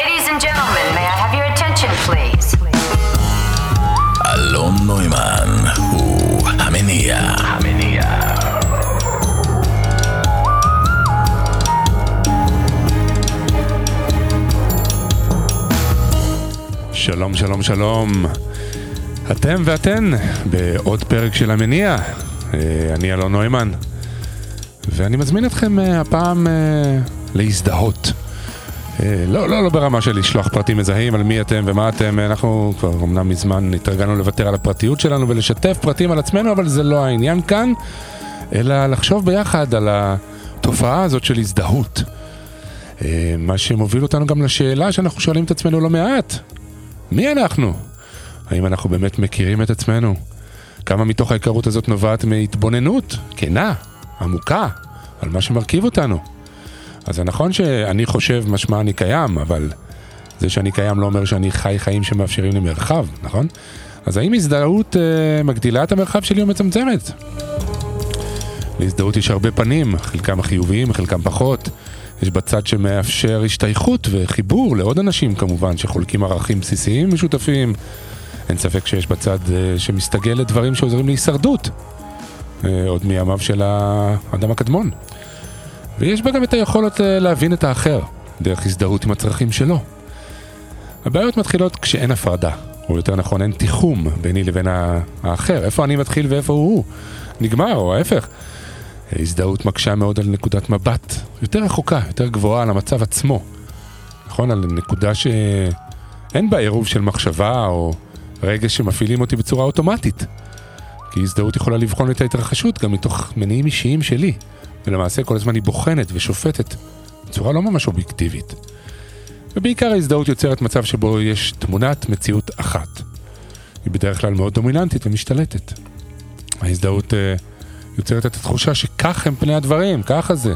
Ladies and gentlemen, may I have your attention, please? אלון נוימן הוא המניע. המניע. שלום, שלום, שלום. אתם ואתן בעוד פרק של המניע. אה, אני אלון נוימן, ואני מזמין אתכם אה, הפעם אה, להזדהות. אה, לא, לא, לא ברמה של לשלוח פרטים מזהים על מי אתם ומה אתם, אנחנו כבר אמנם מזמן התרגלנו לוותר על הפרטיות שלנו ולשתף פרטים על עצמנו, אבל זה לא העניין כאן, אלא לחשוב ביחד על התופעה הזאת של הזדהות. אה, מה שמוביל אותנו גם לשאלה שאנחנו שואלים את עצמנו לא מעט, מי אנחנו? האם אנחנו באמת מכירים את עצמנו? כמה מתוך ההיכרות הזאת נובעת מהתבוננות כנה, עמוקה, על מה שמרכיב אותנו? אז זה נכון שאני חושב משמע אני קיים, אבל זה שאני קיים לא אומר שאני חי חיים שמאפשרים לי מרחב, נכון? אז האם הזדהות אה, מגדילה את המרחב שלי או מצמצמת? להזדהות יש הרבה פנים, חלקם חיוביים, חלקם פחות. יש בצד שמאפשר השתייכות וחיבור לעוד אנשים כמובן, שחולקים ערכים בסיסיים משותפים. אין ספק שיש בצד אה, שמסתגל לדברים שעוזרים להישרדות, אה, עוד מימיו של האדם הקדמון. ויש בה גם את היכולת אה, להבין את האחר, דרך הזדהות עם הצרכים שלו. הבעיות מתחילות כשאין הפרדה, או יותר נכון אין תיחום ביני לבין האחר, איפה אני מתחיל ואיפה הוא נגמר, או ההפך. הזדהות מקשה מאוד על נקודת מבט יותר רחוקה, יותר גבוהה על המצב עצמו. נכון? על נקודה שאין בה עירוב של מחשבה או רגש שמפעילים אותי בצורה אוטומטית. כי הזדהות יכולה לבחון את ההתרחשות גם מתוך מניעים אישיים שלי, ולמעשה כל הזמן היא בוחנת ושופטת בצורה לא ממש אובייקטיבית. ובעיקר ההזדהות יוצרת מצב שבו יש תמונת מציאות אחת. היא בדרך כלל מאוד דומיננטית ומשתלטת. ההזדהות... Uh, יוצרת את התחושה שכך הם פני הדברים, ככה זה.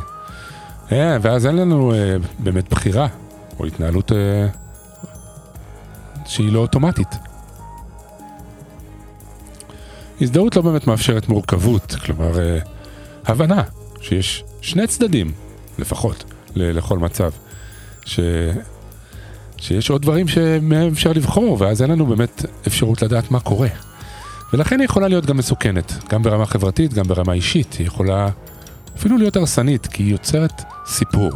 Yeah, ואז אין לנו uh, באמת בחירה, או התנהלות uh, שהיא לא אוטומטית. הזדהות לא באמת מאפשרת מורכבות, כלומר, uh, הבנה שיש שני צדדים, לפחות, לכל מצב. ש... שיש עוד דברים שמהם אפשר לבחור, ואז אין לנו באמת אפשרות לדעת מה קורה. ולכן היא יכולה להיות גם מסוכנת, גם ברמה חברתית, גם ברמה אישית. היא יכולה אפילו להיות הרסנית, כי היא יוצרת סיפור.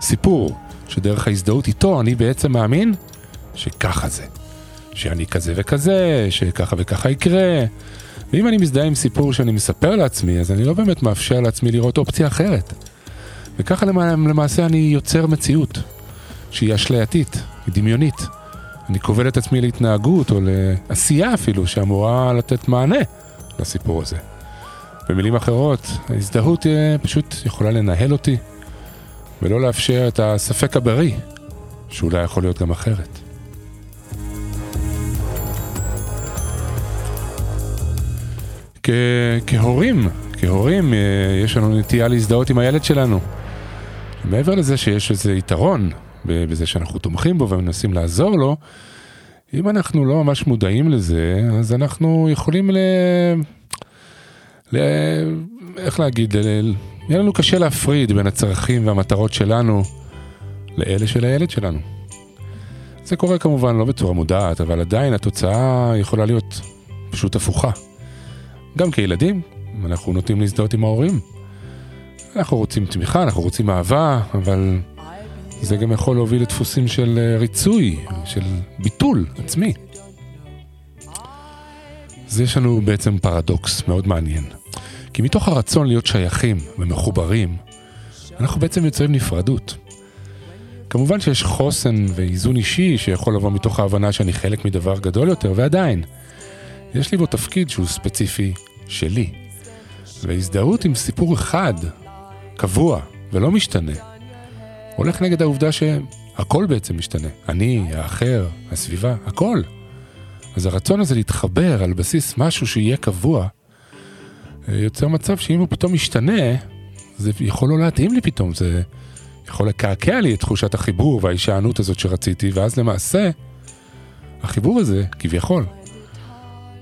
סיפור שדרך ההזדהות איתו אני בעצם מאמין שככה זה. שאני כזה וכזה, שככה וככה יקרה. ואם אני מזדהה עם סיפור שאני מספר לעצמי, אז אני לא באמת מאפשר לעצמי לראות אופציה אחרת. וככה למעשה אני יוצר מציאות שהיא אשלייתית, היא דמיונית. אני כובל את עצמי להתנהגות או לעשייה אפילו שאמורה לתת מענה לסיפור הזה. במילים אחרות, ההזדהות פשוט יכולה לנהל אותי ולא לאפשר את הספק הבריא, שאולי יכול להיות גם אחרת. כ- כהורים, כהורים, אה, יש לנו נטייה להזדהות עם הילד שלנו. מעבר לזה שיש איזה יתרון בזה שאנחנו תומכים בו ומנסים לעזור לו, אם אנחנו לא ממש מודעים לזה, אז אנחנו יכולים ל... ל... איך להגיד, ל... יהיה לנו קשה להפריד בין הצרכים והמטרות שלנו לאלה של הילד שלנו. זה קורה כמובן לא בצורה מודעת, אבל עדיין התוצאה יכולה להיות פשוט הפוכה. גם כילדים, אנחנו נוטים להזדהות עם ההורים. אנחנו רוצים תמיכה, אנחנו רוצים אהבה, אבל זה גם יכול להוביל לדפוסים של אה, ריצוי, של ביטול עצמי. אז יש לנו בעצם פרדוקס מאוד מעניין. כי מתוך הרצון להיות שייכים ומחוברים, אנחנו בעצם יוצרים נפרדות. כמובן שיש חוסן ואיזון אישי שיכול לבוא מתוך ההבנה שאני חלק מדבר גדול יותר, ועדיין, יש לי בו תפקיד שהוא ספציפי שלי. והזדהות עם סיפור אחד, קבוע ולא משתנה, הולך נגד העובדה שהכל בעצם משתנה. אני, האחר, הסביבה, הכל. אז הרצון הזה להתחבר על בסיס משהו שיהיה קבוע, יוצר מצב שאם הוא פתאום משתנה, זה יכול לא להתאים לי פתאום, זה יכול לקעקע לי את תחושת החיבור וההישענות הזאת שרציתי, ואז למעשה, החיבור הזה, כביכול,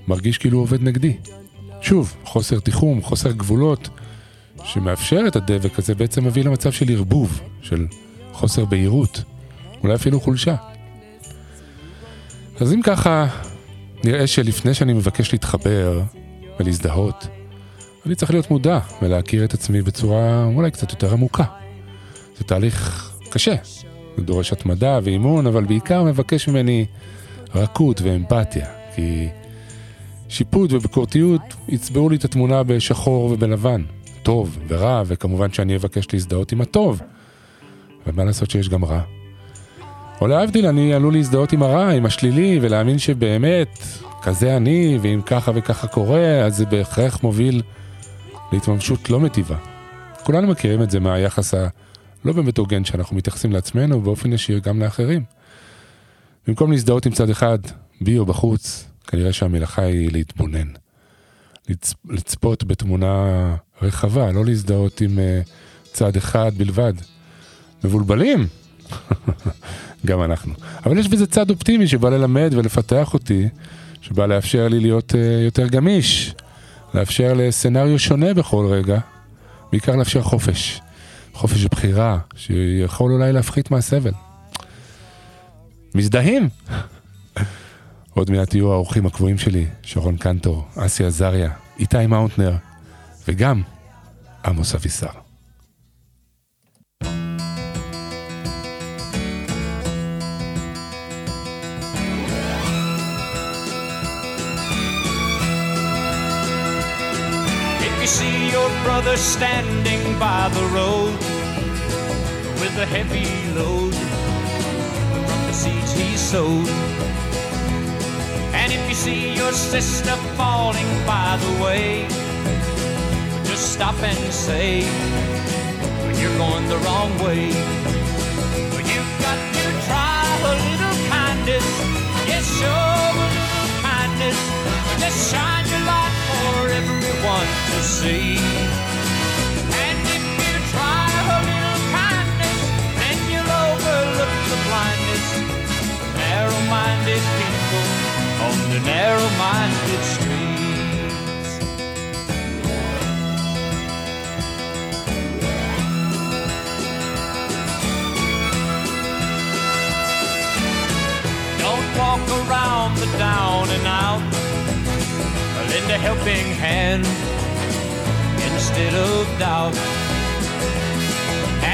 מרגיש כאילו הוא עובד נגדי. שוב, חוסר תיחום, חוסר גבולות, שמאפשר את הדבק הזה, בעצם מביא למצב של ערבוב, של חוסר בהירות, אולי אפילו חולשה. אז אם ככה, נראה שלפני שאני מבקש להתחבר ולהזדהות, אני צריך להיות מודע ולהכיר את עצמי בצורה אולי קצת יותר עמוקה. זה תהליך קשה, זה דורש התמדה ואימון, אבל בעיקר מבקש ממני רכות ואמפתיה, כי שיפוט וביקורתיות יצבעו לי את התמונה בשחור ובלבן, טוב ורע, וכמובן שאני אבקש להזדהות עם הטוב. ומה לעשות שיש גם רע? או להבדיל, אני עלול להזדהות עם הרע, עם השלילי, ולהאמין שבאמת, כזה אני, ואם ככה וככה קורה, אז זה בהכרח מוביל להתממשות לא מטיבה. כולנו מכירים את זה מהיחס הלא באמת הוגן שאנחנו מתייחסים לעצמנו, ובאופן ישיר גם לאחרים. במקום להזדהות עם צד אחד, בי או בחוץ, כנראה שהמלאכה היא להתבונן. לצ... לצפות בתמונה רחבה, לא להזדהות עם uh, צד אחד בלבד. מבולבלים? גם אנחנו. אבל יש בזה צד אופטימי שבא ללמד ולפתח אותי, שבא לאפשר לי להיות uh, יותר גמיש, לאפשר לסצנריו שונה בכל רגע, בעיקר לאפשר חופש. חופש בחירה, שיכול אולי להפחית מהסבל. מזדהים? עוד מעט יהיו האורחים הקבועים שלי, שרון קנטור, אסי עזריה, איתי מאונטנר, וגם עמוס אבישר. you see your brother standing by the road with a heavy load from the seeds he sowed. And if you see your sister falling by the way, just stop and say, You're going the wrong way. You've got to try a little kindness. Yes, show a little kindness. Just shine your light for everyone to see. And if you try a little kindness, then you'll overlook the blindness. Narrow-minded people on the narrow-minded streets. Don't walk around the down and out. Lend a helping hand instead of doubt.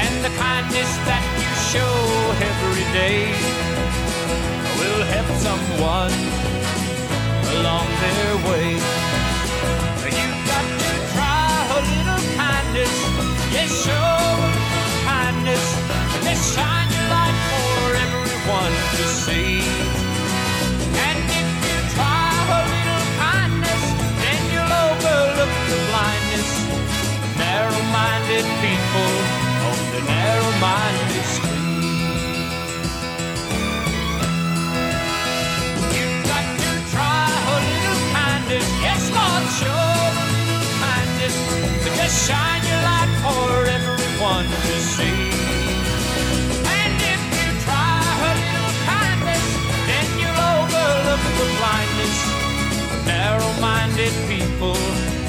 And the kindness that you show every day will help someone along their way. You've got to try a little kindness. Yes, show a little kindness. Just shine your light for everyone to see. And if you try a little kindness, then you'll overlook the blindness. Narrow-minded people on the narrow-minded street. Shine your light for everyone to see. And if you try a little kindness, then you'll overlook the blindness. Narrow-minded people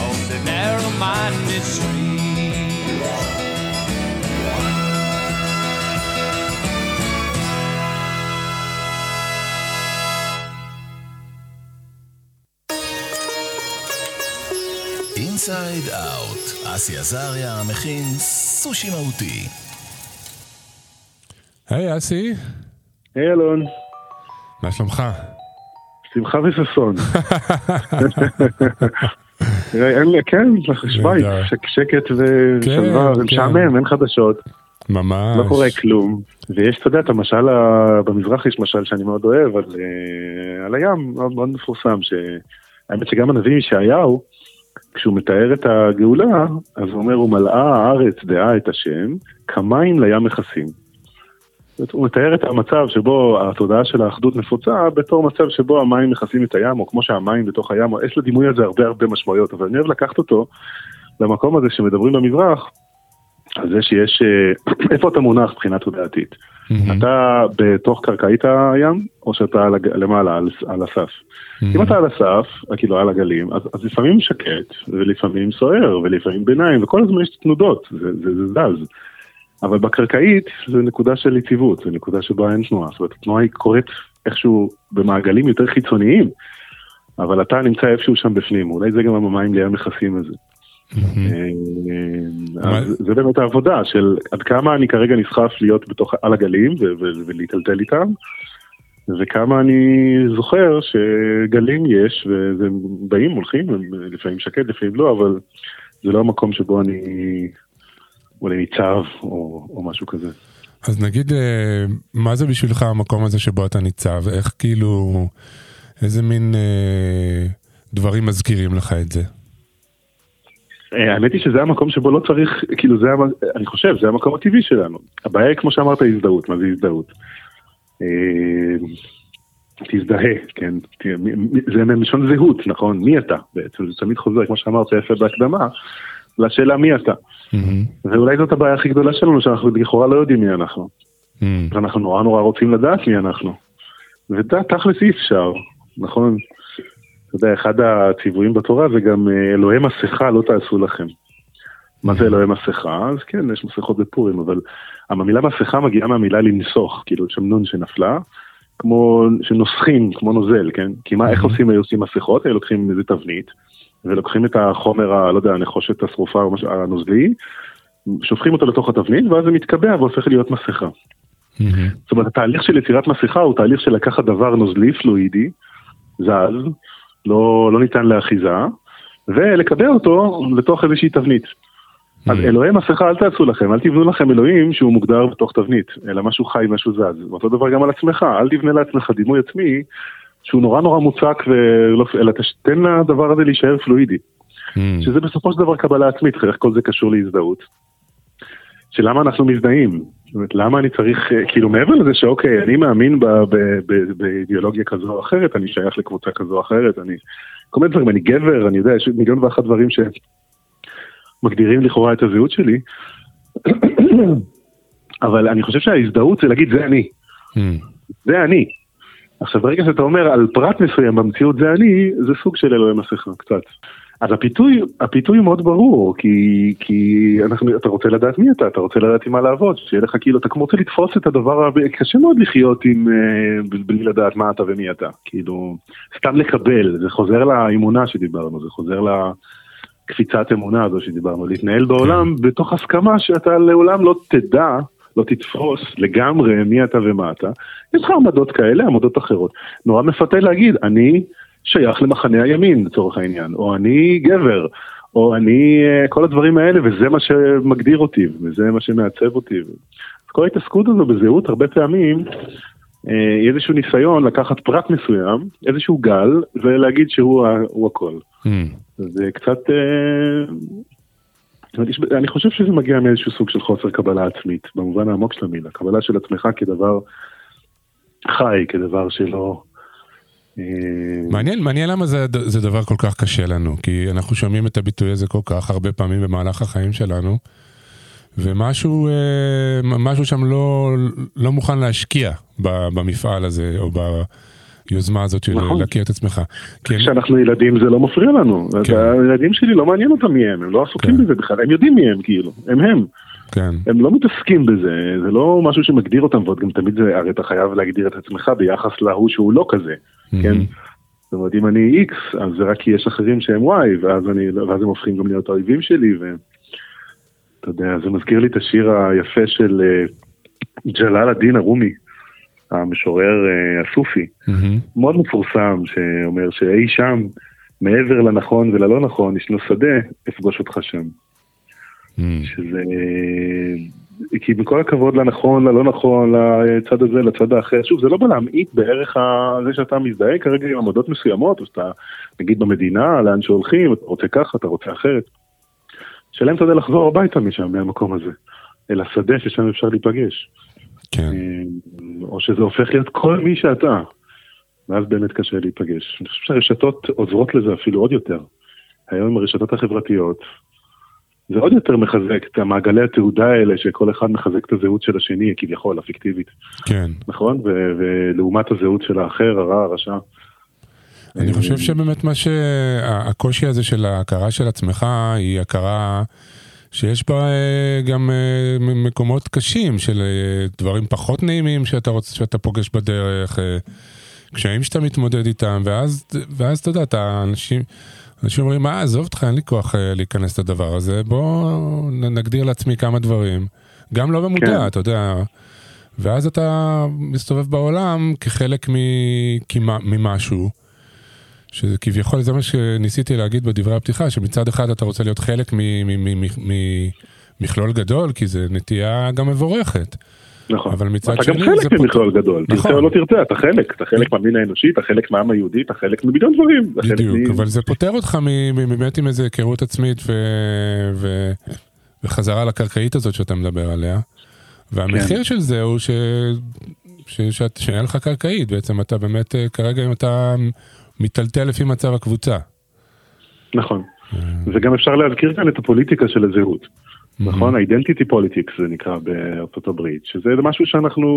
on the narrow-minded street. אסי עזריה מכין סושי מהותי. היי אסי, היי אלון, מה שלומך? שמחה וששון. אין לי, כן, שווייץ, שקט ושלווה, כן, ומשעמם, אין חדשות, ממש. לא קורה כלום. ויש, אתה יודע, את המשל, במזרח יש משל שאני מאוד אוהב, על, אה, על הים, מאוד מאוד מפורסם, שהאמת שגם הנביא ישעיהו, כשהוא מתאר את הגאולה, אז הוא אומר, ומלאה הארץ דעה את השם, כמים לים מכסים. הוא מתאר את המצב שבו התודעה של האחדות נפוצה בתור מצב שבו המים מכסים את הים, או כמו שהמים בתוך הים, יש לדימוי הזה הרבה הרבה משמעויות, אבל אני אוהב לקחת אותו למקום הזה שמדברים במזרח, על זה שיש, אה, איפה אתה מונח מבחינה תודעתית? מהמם. אתה בתוך קרקעית הים, או שאתה למעלה, על, על הסף? אם אתה על הסף, כאילו על הגלים, אז, אז לפעמים שקט, ולפעמים סוער, ולפעמים ביניים, וכל הזמן יש תנודות, זה, זה, זה זז. אבל בקרקעית זה נקודה של יציבות, זה נקודה שבה אין תנועה. זאת אומרת, התנועה היא קורית איכשהו במעגלים יותר חיצוניים, אבל אתה נמצא איפשהו שם בפנים, אולי זה גם המים לים מכסים את זה. אה, זה באמת העבודה של עד כמה אני כרגע נסחף להיות בתוך, על הגלים ולהיטלטל איתם, וכמה אני זוכר שגלים יש, והם באים, הולכים, הם לפעמים שקט, לפעמים לא, אבל זה לא המקום שבו אני אולי ניצב או, או משהו כזה. אז נגיד, אה, מה זה בשבילך המקום הזה שבו אתה ניצב? איך כאילו, איזה מין אה, דברים מזכירים לך את זה? אה, האמת היא שזה המקום שבו לא צריך, כאילו זה, אני חושב, זה המקום הטבעי שלנו. הבעיה היא, כמו שאמרת, הזדהות. מה זה הזדהות? אה, תזדהה, כן? זה מלשון זהות, נכון? מי אתה בעצם? זה תמיד חוזר, כמו שאמרת יפה בהקדמה, לשאלה מי אתה. מהמם. ואולי זאת הבעיה הכי גדולה שלנו, שאנחנו לכאורה לא יודעים מי אנחנו. מהמם. ואנחנו נורא נורא רוצים לדעת מי אנחנו. ותכלס אי אפשר, נכון? יודע, אחד הציוויים בתורה זה גם אה, אלוהי מסכה לא תעשו לכם. מה זה אלוהי מסכה? אז כן, יש מסכות בפורים, אבל המילה מסכה מגיעה מהמילה לנסוך, כאילו שם נון שנפלה, כמו שנוסחים, כמו נוזל, כן? כי מה, איך עושים, היו עושים מסכות? היו לוקחים איזה תבנית, ולוקחים את החומר, ה, לא יודע, הנחושת השרופה הנוזלי, שופכים אותו לתוך התבנית, ואז זה מתקבע והופך להיות מסכה. זאת אומרת, התהליך של יצירת מסכה הוא תהליך של לקחת דבר נוזלי, פלואידי, זז, לא, לא ניתן לאחיזה, ולקבע אותו לתוך איזושהי תבנית. אז Mm. אלוהי מסכה אל תעשו לכם, אל תבנו לכם אלוהים שהוא מוגדר בתוך תבנית, אלא משהו חי, משהו זז. ואותו דבר גם על עצמך, אל תבנה לעצמך דימוי עצמי שהוא נורא נורא מוצק, ולא, אלא תן לדבר הזה להישאר פלואידי. מהמם. שזה בסופו של דבר קבלה עצמית, איך כל זה קשור להזדהות. שלמה אנחנו מזדהים? זאת אומרת, למה אני צריך, אה, כאילו מעבר לזה שאוקיי, אני מאמין ב- ב- ב- באידיאולוגיה כזו או אחרת, אני שייך לקבוצה כזו או אחרת, אני... כל מיני דברים, אני גבר, אני יודע, יש מיליון ואחת דברים שמגדירים לכאורה את הזהות שלי, אבל אני חושב שההזדהות זה להגיד זה אני, מהמם. זה אני. עכשיו ברגע שאתה אומר על פרט מסוים במציאות זה אני, זה סוג של אלוהי מסכה קצת. אז הפיתוי, הפיתוי הוא מאוד ברור, כי, כי אנחנו, אתה רוצה לדעת מי אתה, אתה רוצה לדעת עם מה לעבוד, שיהיה לך כאילו, אתה כמו רוצה לתפוס את הדבר, קשה מאוד לחיות עם, אה, בלי לדעת מה אתה ומי אתה, כאילו, סתם לקבל, זה חוזר לאמונה שדיברנו, זה חוזר לקפיצת אמונה הזו שדיברנו, להתנהל בעולם בתוך הסכמה שאתה לעולם לא תדע, לא תתפוס לגמרי מי אתה ומה אתה, יש לך עמדות כאלה, עמדות אחרות. נורא מפתה להגיד, אני שייך למחנה הימין לצורך העניין, או אני גבר, או אני, אה, כל הדברים האלה, וזה מה שמגדיר אותי, וזה מה שמעצב אותי. כל ההתעסקות הזו בזהות הרבה פעמים, אה, היא איזשהו ניסיון לקחת פרט מסוים, איזשהו גל, ולהגיד שהוא הכל. מהמם. זה קצת... אה, יש- אני חושב שזה מגיע מאיזשהו סוג של חוסר קבלה עצמית, במובן העמוק של המילה. קבלה של עצמך כדבר חי, כדבר שלא... אה, מעניין, מעניין למה זה, זה דבר כל כך קשה לנו, כי אנחנו שומעים את הביטוי הזה כל כך הרבה פעמים במהלך החיים שלנו, ומשהו אה, משהו שם לא, לא מוכן להשקיע ב- במפעל הזה, או ביוזמה הזאת של נכון. להכיר את עצמך. כשאנחנו ילדים זה לא מפריע לנו. כן. הילדים שלי לא מעניין אותם מי הם, הם לא עסוקים כן. בזה בכלל, הם יודעים מי הם כאילו, הם הם. כן, הם לא מתעסקים בזה, זה לא משהו שמגדיר אותם, ועוד גם תמיד זה, הרי אתה חייב להגדיר את עצמך ביחס להוא שהוא לא כזה, כן? מהמם. זאת אומרת, אם אני X, אז זה רק כי יש אחרים שהם Y, ואז, אני, ואז הם הופכים גם להיות האויבים שלי, ואתה יודע, זה מזכיר לי את השיר היפה של אה, ג'לאל א-דין א-רומי, המשורר אה, הסופי, מהמם. מאוד מפורסם, שאומר שאי שם, מעבר לנכון וללא נכון, ישנו שדה, אפגוש אותך שם. מהמם. שזה... כי בכל הכבוד לנכון, ללא נכון, לצד הזה, לצד האחר, שוב, זה לא בא להמעיט בערך ה- זה שאתה מזדהה כרגע עם עמדות מסוימות, או שאתה, נגיד במדינה, לאן שהולכים, אתה רוצה ככה, אתה רוצה אחרת. השאלה אם אתה יודע לחזור הביתה משם, מהמקום הזה, אל השדה ששם אפשר להיפגש. כן, אה, או שזה הופך להיות כל מי שאתה, ואז באמת קשה להיפגש. אני חושב שהרשתות עוזרות לזה אפילו עוד יותר. היום עם הרשתות החברתיות, זה עוד יותר מחזק את המעגלי התעודה האלה, שכל אחד מחזק את הזהות של השני, כביכול, הפיקטיבית, כן. נכון? ו- ולעומת הזהות של האחר, הרע, הרשע. אני חושב שבאמת מה שהקושי הזה של ההכרה של עצמך היא הכרה שיש בה אה, גם אה, מקומות קשים של אה, דברים פחות נעימים שאתה רוצה, שאתה פוגש בדרך, קשיים שאתה מתמודד איתם, ואז, ואז אתה יודע, אתה אנשים, אנשים אומרים, אה, עזוב אותך, אין לי כוח אה, להיכנס לדבר הזה, בוא נגדיר לעצמי כמה דברים, גם לא במודע, כן. אתה יודע, ואז אתה מסתובב בעולם כחלק מכמע- ממשהו. שכביכול זה מה שניסיתי להגיד בדברי הפתיחה, שמצד אחד אתה רוצה להיות חלק מ- מ- מ- מ- ממכלול גדול, כי זה נטייה גם מבורכת. נכון. אבל מצד אתה שני גם זה חלק ממכלול גדול. נכון. תרצה או לא תרצה, אתה חלק. אתה חלק מהמין האנושי, אתה חלק מהעם היהודי, אתה חלק ממיליון דברים. אתה בדיוק, מ- אבל זה פותר אותך באמת עם איזה היכרות עצמית ו... ו... וחזרה לקרקעית הזאת שאתה מדבר עליה. והמחיר כן. של זה הוא ש... ש... ש... שאין לך קרקעית, בעצם אתה באמת, אה, כרגע אם אתה מיטלטל לפי מצב הקבוצה. נכון. וגם אפשר להזכיר כאן את הפוליטיקה של הזהות. נכון? identity politics זה נקרא בארצות הברית, שזה משהו שאנחנו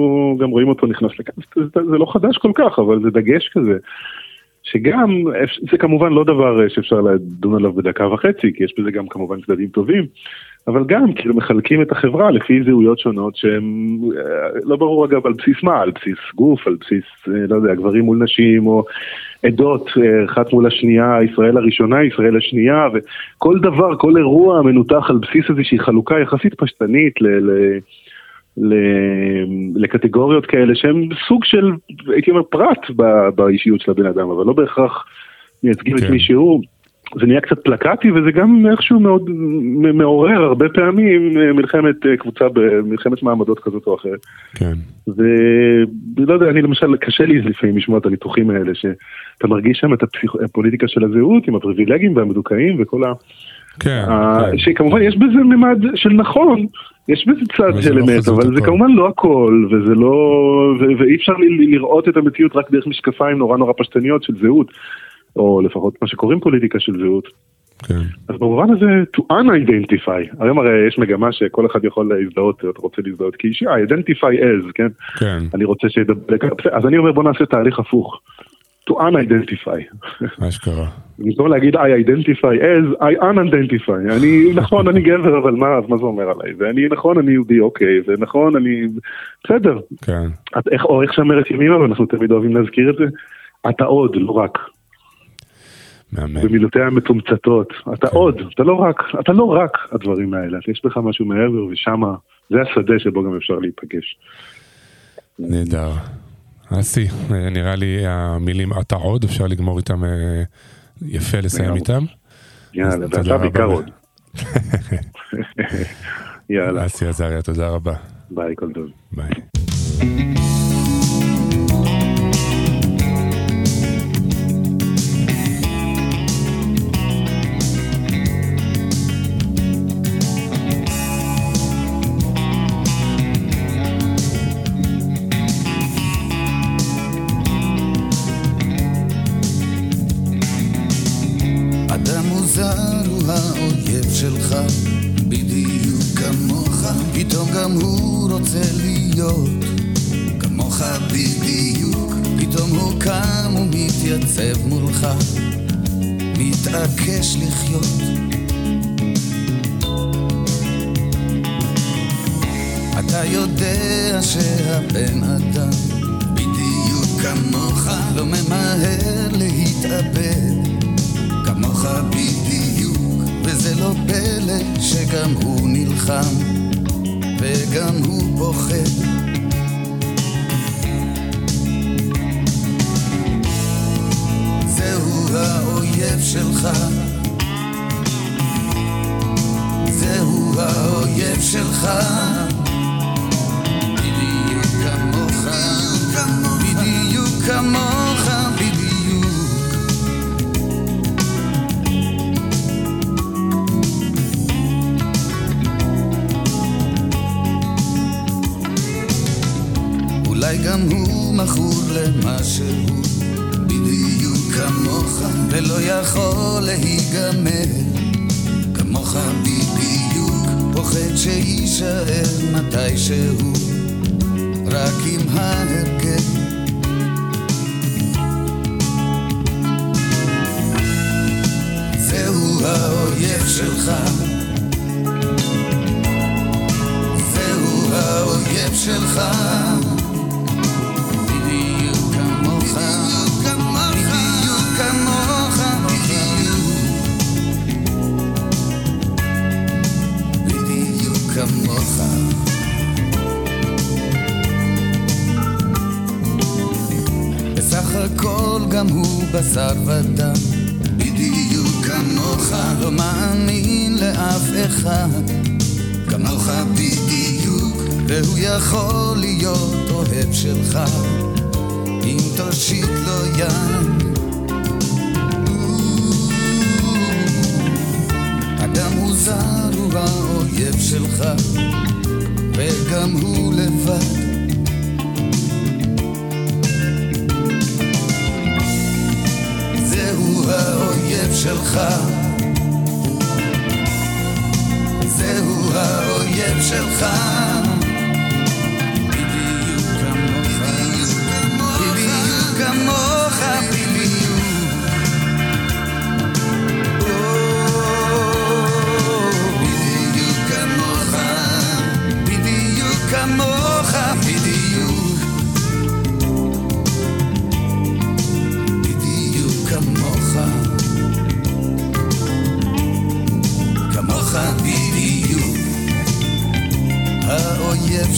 גם רואים אותו נכנס לכאן, זה, זה לא חדש כל כך, אבל זה דגש כזה. שגם, זה כמובן לא דבר שאפשר לדון עליו בדקה וחצי, כי יש בזה גם כמובן צדדים טובים, אבל גם כאילו מחלקים את החברה לפי זהויות שונות שהן, אה, לא ברור אגב על בסיס מה, על בסיס גוף, על בסיס, אה, לא יודע, גברים מול נשים, או עדות, אה, אחת מול השנייה, ישראל הראשונה, ישראל השנייה, וכל דבר, כל אירוע מנותח על בסיס איזושהי חלוקה יחסית פשטנית ל... ל ל- לקטגוריות כאלה שהם סוג של, הייתי אומר, פרט ב- באישיות של הבן אדם, אבל לא בהכרח מייצגים כן. את מי שהוא. זה נהיה קצת פלקטי וזה גם איכשהו מאוד מעורר הרבה פעמים אה, מלחמת אה, קבוצה, מלחמת מעמדות כזאת או אחרת. כן. ולא יודע, אני למשל, קשה לי לפעמים לשמוע את הניתוחים האלה, שאתה מרגיש שם את הפסיכ... הפוליטיקה של הזהות עם הפריבילגים והמדוכאים וכל ה... כן, ה- כן. שכמובן יש בזה ממד של נכון, יש בזה צד זה של לא אמת, אבל זה הכל. כמובן לא הכל, וזה לא... ו- ואי אפשר לראות את המציאות רק דרך משקפיים נורא נורא פשטניות של זהות, או לפחות מה שקוראים פוליטיקה של זהות. כן. אז במובן הזה, to un-identify, היום הרי יש מגמה שכל אחד יכול להזדהות, אתה רוצה להזדהות כאישה, identify as, כן? כן. אני רוצה שידבר, אז אני אומר בוא נעשה תהליך הפוך, to un-identify. אשכרה. במקום להגיד I identify as, I un-identify. אני, נכון, אני גבר, אבל מה, מה זה אומר עליי? ואני, נכון, אני יהודי, אוקיי, ונכון, אני... בסדר. כן. את, איך, או איך שאומרת ימימה, ואנחנו תמיד אוהבים להזכיר את זה, אתה עוד, לא רק. מהמם. במילותיה המצומצתות. אתה כן. עוד, אתה לא רק, אתה לא רק הדברים האלה, יש בך משהו מעבר, ושמה, זה השדה שבו גם אפשר להיפגש. נהדר. אסי, אה, נראה לי המילים אתה עוד, אפשר לגמור איתם אה, יפה, לסיים. איתם. יאללה, ואתה. בעיקר עוד. יאללה, אסי עזריה, תודה רבה. ביי, כל טוב. ביי. להיות כמוך בדיוק, פתאום הוא קם ומתייצב מולך, מתעקש לחיות. אתה יודע שהבן אדם בדיוק כמוך, לא ממהר להתאבד. כמוך בדיוק, וזה לא פלא שגם הוא נלחם, וגם הוא פוחד. זהו האויב שלך, זהו האויב שלך. ולא יכול להיגמר כמוך בדיוק פוחד שיישאר מתי שהוא, רק עם ההרכב זהו האויב שלך. זהו האויב שלך. ודם, בדיוק כמוך, לא מאמין לאף אחד, כמוך בדיוק, והוא יכול להיות אוהב שלך, אם תושיט לו יד. אדם מוזר הוא האויב שלך, וגם הוא לבד. האויב שלך. זהו האויב שלך. בדיוק כמוך, בדיוק כמוך, בדיוק.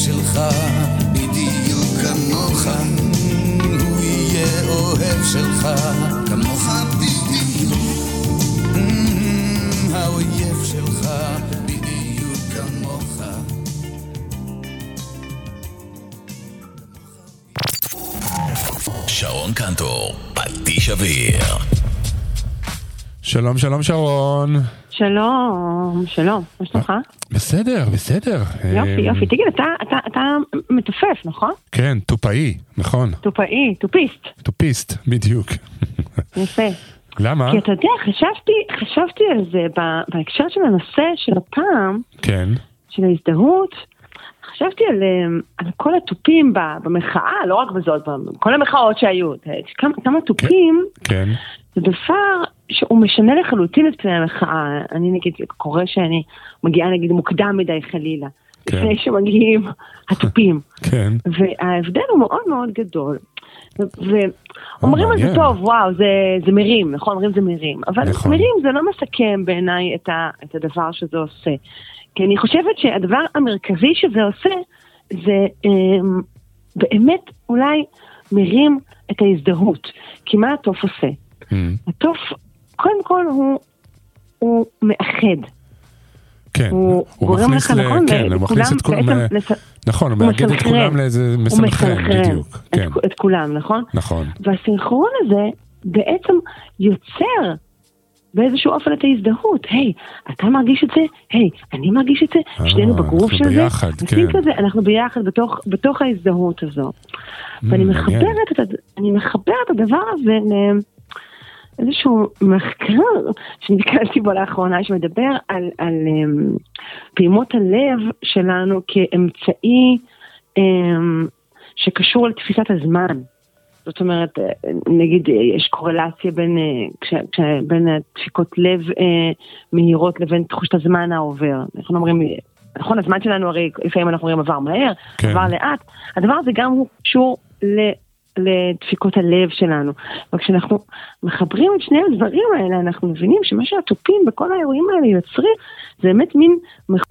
שלך בדיוק כמוך, הוא יהיה אוהב שלך, כמוך בדיוק, Mm, האויב שלך בדיוק כמוך. שרון קנטור, פטיש אוויר. שלום, שלום שרון. שלום, שלום, מה שלומך? בסדר, בסדר. יופי, אה, יופי. תגיד, אתה, אתה, אתה מתופף, נכון? כן, תופאי, נכון. תופאי, תופיסט. תופיסט, בדיוק. יפה. למה? כי אתה יודע, חשבתי, חשבתי על זה בהקשר של הנושא של הפעם, כן, של ההזדהות. חשבתי על, אה, על כל התופים במחאה, לא רק בזאת, בכל המחאות שהיו. כמה, כמה תופים, כן, זה דבר שהוא משנה לחלוטין את פני המחאה. אני נגיד, קורה שאני מגיעה נגיד מוקדם מדי חלילה, כן. לפני שמגיעים התופים. כן. וההבדל הוא מאוד מאוד גדול. ואומרים על זה. טוב, וואו, זה, זה מרים, נכון? אומרים זה מרים. אבל נכון. מרים זה לא מסכם בעיניי את, ה, את הדבר שזה עושה. כי אני חושבת שהדבר המרכזי שזה עושה, זה אמ, באמת אולי מרים את ההזדהות. כי מה התוף עושה? אמ, התוף, קודם כל הוא, הוא מאחד. כן, הוא גורם מכניס לך, ל- נכון? כן, הוא מכניס את כולם, בעצם לס- נכון, הוא הוא מאגד את. כולם לאיזה הוא מסנכרן, בדיוק, את, כן, את כולם, נכון? נכון, והסינכרון הזה בעצם יוצר באיזשהו אופן את ההזדהות. היי, אתה מרגיש את זה? היי, אני מרגיש את זה? אה, שנינו בגרוף אנחנו של זה? ביחד, עושים כן. כזה, אנחנו ביחד בתוך, בתוך ההזדהות הזו. ואני Mm, מעניין. מחברת את, אני מחברת את הדבר הזה לאיזשהו מחקר שנתקלתי בו לאחרונה, שמדבר על, על um, פעימות הלב שלנו כאמצעי um, שקשור לתפיסת הזמן. זאת אומרת, אה, נגיד אה, יש קורלציה בין, אה, כש, כש, בין דפיקות לב אה, מהירות לבין תחושת הזמן העובר. אנחנו אומרים, אה, נכון, הזמן שלנו הרי לפעמים אנחנו אומרים עבר מהר, כן. עבר לאט. הדבר הזה גם הוא קשור ל... לדפיקות הלב שלנו. וכשאנחנו מחברים את שני הדברים האלה, אנחנו מבינים שמה שהתופים בכל האירועים האלה יוצרים, זה באמת מין מחוץ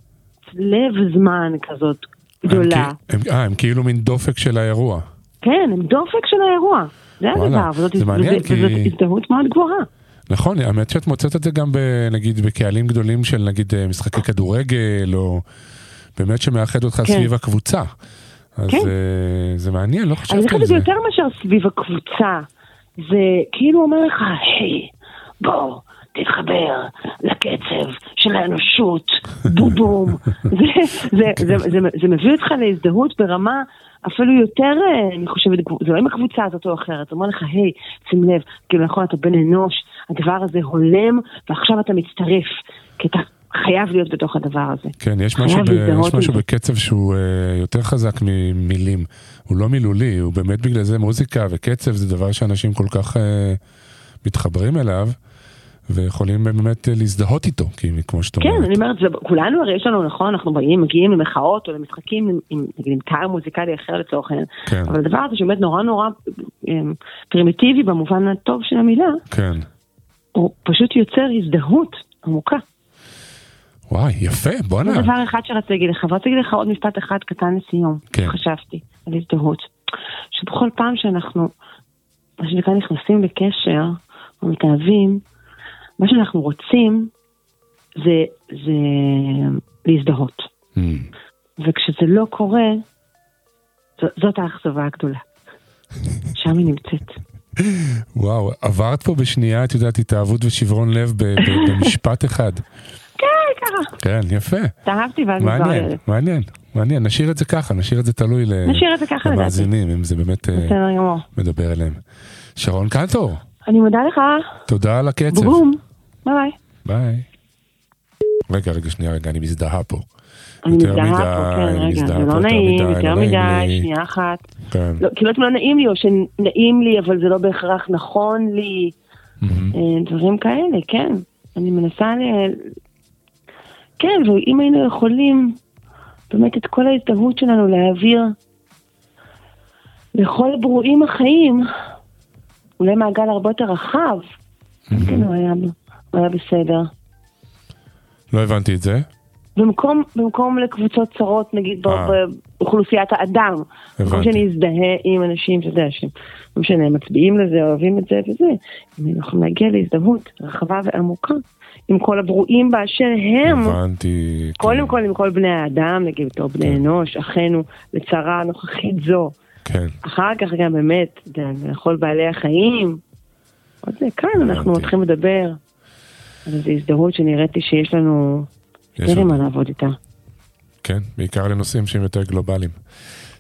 לב זמן כזאת הם גדולה. כי- הם- אה, הם כאילו מין דופק של האירוע. כן, הם דופק של האירוע. זה הדבר, וזאת, זה הזדהות מאוד גבוהה. נכון, האמת שאת מוצאת את זה גם ב- נגיד בקהלים גדולים של נגיד אה, משחקי כדורגל, או באמת שמאחד אותך כן. סביב הקבוצה. אז כן. אה, זה מעניין, לא אני חשבתי על חושבת זה. שזה יותר מאשר סביב הקבוצה. זה כאילו אומר לך, היי, בוא, תתחבר לקצב של האנושות, בובום. זה, זה, זה, זה, זה מביא אותך להזדהות ברמה אפילו יותר, אה, אני חושבת, זה לא עם הקבוצה הזאת או אחרת, אומר לך, היי, שים לב, כאילו נכון, אתה בן אנוש, הדבר הזה הולם, ועכשיו אתה מצטרף, כי אתה חייב להיות בתוך הדבר הזה. כן, יש משהו, ב, יש משהו. בקצב שהוא uh, יותר חזק ממילים. הוא לא מילולי, הוא באמת בגלל זה מוזיקה וקצב זה דבר שאנשים כל כך uh, מתחברים אליו. ויכולים באמת אה, להזדהות איתו, כי כמו שאתה כן, אומרת. אני אומרת, כולנו הרי יש לנו, נכון, אנחנו באים, מגיעים למחאות או למשחקים עם, עם, נגיד, עם קהל מוזיקלי אחר לצורך העניין, כן. אבל הדבר הזה שבאמת נורא נורא אמ, פרימיטיבי במובן הטוב של המילה, כן. הוא פשוט יוצר הזדהות עמוקה. וואי, יפה, בואנה. זה דבר אחד שרציתי להגיד לך, ורציתי להגיד לך עוד משפט אחד קטן לסיום, כן. חשבתי על הזדהות. שבכל פעם שאנחנו, מה שנקרא, נכנסים לקשר, או מתאהבים, מה שאנחנו רוצים זה, זה להזדהות. Mm, וכשזה לא קורה, ז- זאת האכזבה הגדולה. שם היא נמצאת. וואו, עברת פה בשנייה, את יודעת, התאהבות ושברון לב ב- ב- במשפט אחד. כן, ככה. כן, יפה. התאהבתי ואז נגמר מעניין. מעניין, מעניין. נשאיר את זה ככה, נשאיר את זה תלוי. למאזינים, אם זה באמת אה. מדבר אליהם. שרון קנטור, אני מודה לך, תודה על הקצב. בום, ביי ביי. רגע, רגע, שנייה, רגע, אני מזדהה פה. אני מזדהה פה, כן, רגע, זה לא נעים, יותר לא מדי. שנייה אחת. כן. לא, כאילו לא נעים לי, או שנעים לי, אבל זה לא בהכרח נכון לי. אה, דברים כאלה, כן. אני מנסה ל... כן, ואם היינו יכולים באמת את כל ההזדהות שלנו להעביר לכל הברואים החיים, אולי מעגל הרבה יותר רחב, כן, הוא היה, הוא היה בסדר. לא הבנתי את זה. במקום, במקום לקבוצות צרות, נגיד, אה. באוכלוסיית האדם. במקום. שאני אזדהה עם אנשים, אתה יודע, שהם, לא משנה, הם מצביעים לזה, אוהבים את זה וזה, אם אנחנו להגיע להזדהות רחבה ועמוקה עם כל הברואים באשר הם, הבנתי. קודם כן, כל עם כל בני האדם, נגיד, בתור בני אנוש, אחינו, לצרה הנוכחית זו. כן, אחר כך גם באמת, לכל בעלי החיים. עוד זה, כאן אנחנו. מתחילים לדבר על איזו הזדהות שנראית לי שיש לנו יותר. מה לעבוד איתה. כן, בעיקר לנושאים שהם יותר גלובליים.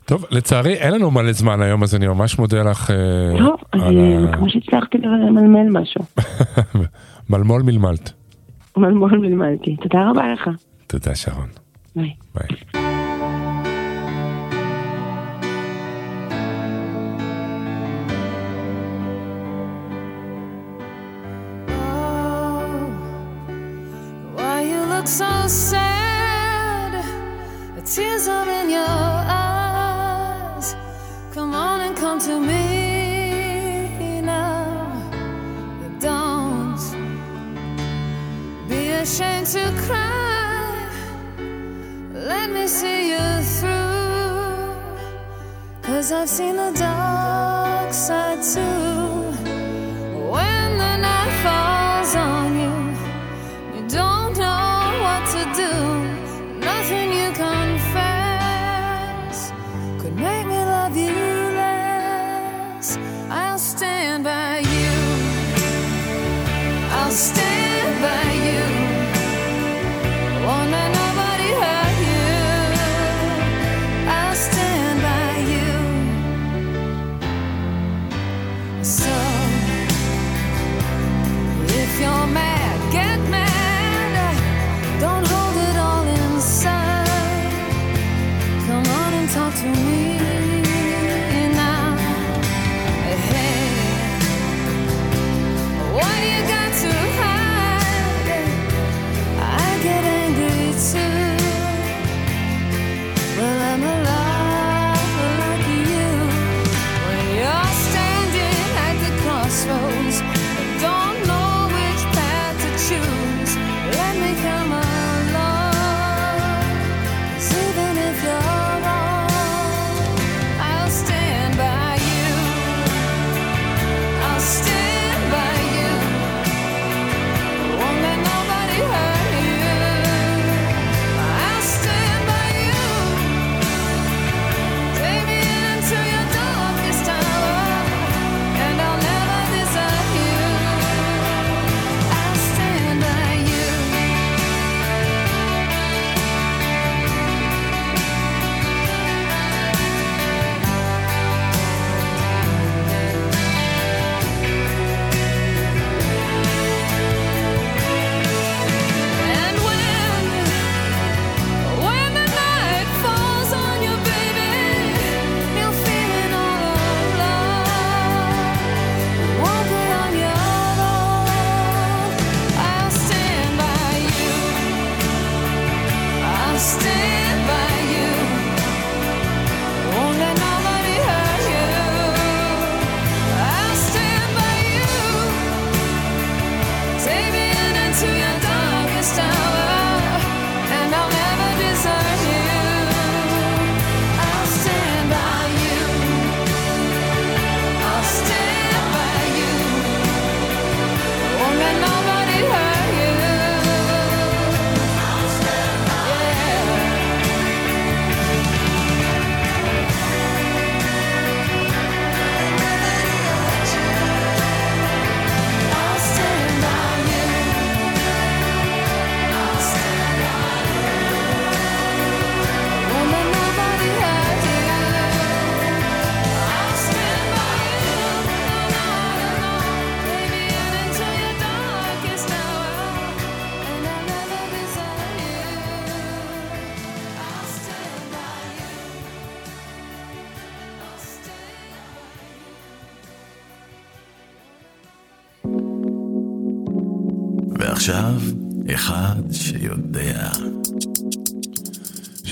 טוב, לצערי אין לנו מלא זמן היום, אז אני ממש מודה לך אה, טוב, על אני ה- מקווה שהצלחתי למלמל משהו. מלמול מלמלת. מלמול מלמלתי. תודה רבה לך. תודה, שרון. ביי. ביי. Look so sad? The tears are in your eyes. Come on and come to me now. Don't be ashamed to cry. Let me see you through. Cause I've seen the dark side too.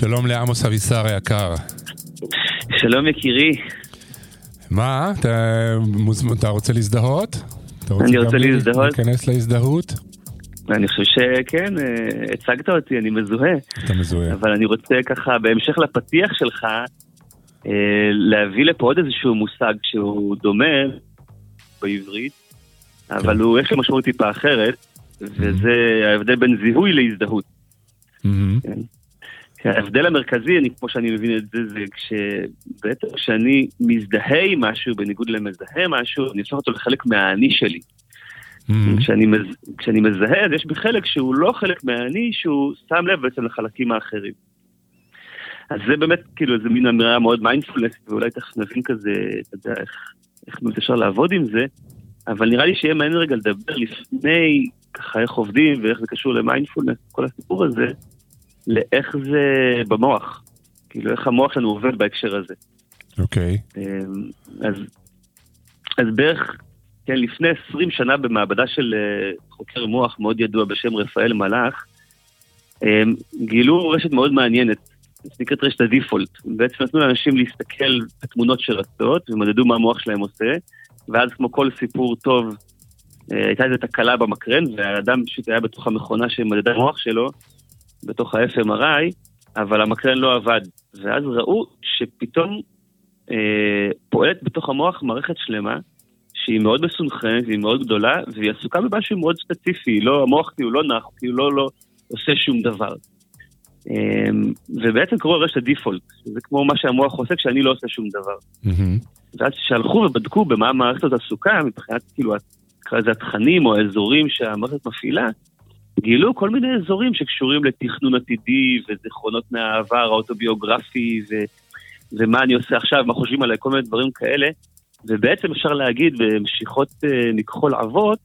שלום לעמוס אבישר היקר. שלום יקירי, מה, אתה. אתה רוצה להזדהות? אתה אני רוצה להזדהות. להיכנס להזדהות? אני חושב שכן, אה, הצגת אותי, אני מזוהה, אתה מזוהה. אבל אני רוצה ככה, בהמשך לפתיח שלך, אה, להביא לפה עוד איזשהו מושג שהוא דומה בעברית, אבל הוא יש לו משמעות טיפה אחרת, וזה ההבדל בין זיהוי להזדהות. מהמם. כי ההבדל המרכזי, אני, כמו שאני מבין את זה, זה כשבעצם כשאני מזדהה עם משהו, בניגוד למזהה משהו, אני הופך אותו לחלק מהאני שלי. מהמם. כשאני, מז... כשאני מזהה, אז יש בי חלק שהוא לא חלק מהאני, שהוא שם לב בעצם לחלקים האחרים. אז זה באמת כאילו איזה מין אמירה מאוד מיינדפולנס, ואולי תכף נבין כזה, אתה יודע, איך, איך באמת אפשר לעבוד עם זה, אבל נראה לי שיהיה מעניין רגע לדבר לפני, ככה איך עובדים ואיך זה קשור למיינדפולנס, כל הסיפור הזה, לאיך זה במוח. כאילו איך המוח שלנו עובד בהקשר הזה. אוקיי. אמ, אז, אז בערך, כן, לפני 20 שנה במעבדה של אה, חוקר מוח מאוד ידוע בשם רפאל מלאך, אמ, גילו רשת מאוד מעניינת, שנקראת רשת הדיפולט. בעצם נתנו לאנשים להסתכל בתמונות שרצות, ומדדו מה המוח שלהם עושה, ואז כמו כל סיפור טוב, אה, הייתה איזו תקלה במקרן, והאדם פשוט היה בתוך המכונה שמדדה המוח שלו, בתוך ה-FMRI, אבל המקרן לא עבד. ואז ראו שפתאום אה, פועלת בתוך המוח מערכת שלמה, שהיא מאוד מסונכרנת, והיא מאוד גדולה, והיא עסוקה במשהו מאוד ספציפי, לא, המוח כאילו לא נח, כאילו לא, לא עושה שום דבר. אה, ובעצם קוראים רשת הדיפולט, זה כמו מה שהמוח עושה כשאני לא עושה שום דבר. מהמם. ואז כשהלכו ובדקו במה המערכת הזאת עסוקה, מבחינת כאילו, נקרא לזה התכנים או האזורים שהמערכת מפעילה, גילו כל מיני אזורים שקשורים לתכנון עתידי וזיכרונות מהעבר האוטוביוגרפי ו, ומה אני עושה עכשיו, מה חושבים עליי, כל מיני דברים כאלה. ובעצם אפשר להגיד במשיכות אה, מכחול עבות,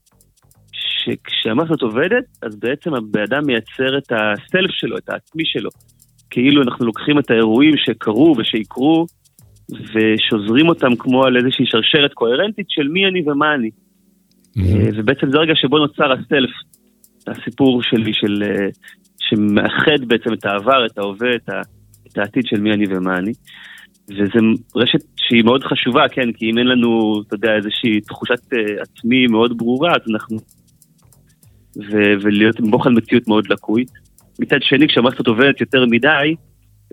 הזאת עובדת, אז בעצם הבן אדם מייצר את הסלף שלו, את העצמי שלו. כאילו אנחנו לוקחים את האירועים שקרו ושיקרו, ושוזרים אותם כמו על איזושהי שרשרת קוהרנטית של מי אני ומה אני. אה, ובעצם זה הרגע שבו נוצר הסלף, הסיפור שלי, של, אה, שמאחד בעצם את העבר, את ההווה, את, את העתיד של מי אני ומה אני. וזו רשת שהיא מאוד חשובה, כן, כי אם אין לנו, אתה יודע, איזושהי תחושת אה, עצמי מאוד ברורה, אז אנחנו... ו, ולהיות עם בוחן מציאות מאוד לקוי. מצד שני, כשהמערכת עובדת יותר מדי,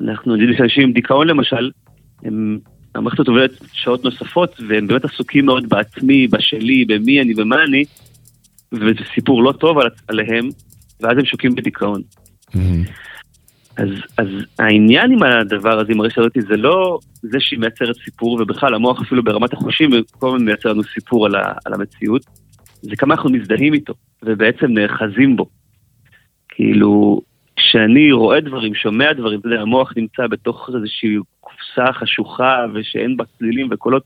אנחנו יודעים שאנשים עם דיכאון למשל, הם, המערכת עובדת שעות נוספות, והם באמת עסוקים מאוד בעצמי, בשלי, במי אני, במה אני, וזה סיפור לא טוב על, עליהם, ואז הם שוקים בדיכאון. מהמם. אז, אז העניין עם הדבר הזה, עם הרשת הזאת, זה לא זה שהיא מייצרת סיפור, ובכלל המוח אפילו ברמת החושים כל הזמן מייצר לנו סיפור על, ה, על המציאות, זה כמה אנחנו מזדהים איתו, ובעצם נאחזים בו. כאילו, כשאני רואה דברים, שומע דברים, אתה יודע, המוח נמצא בתוך איזושהי קופסה חשוכה, ושאין בה צלילים וקולות,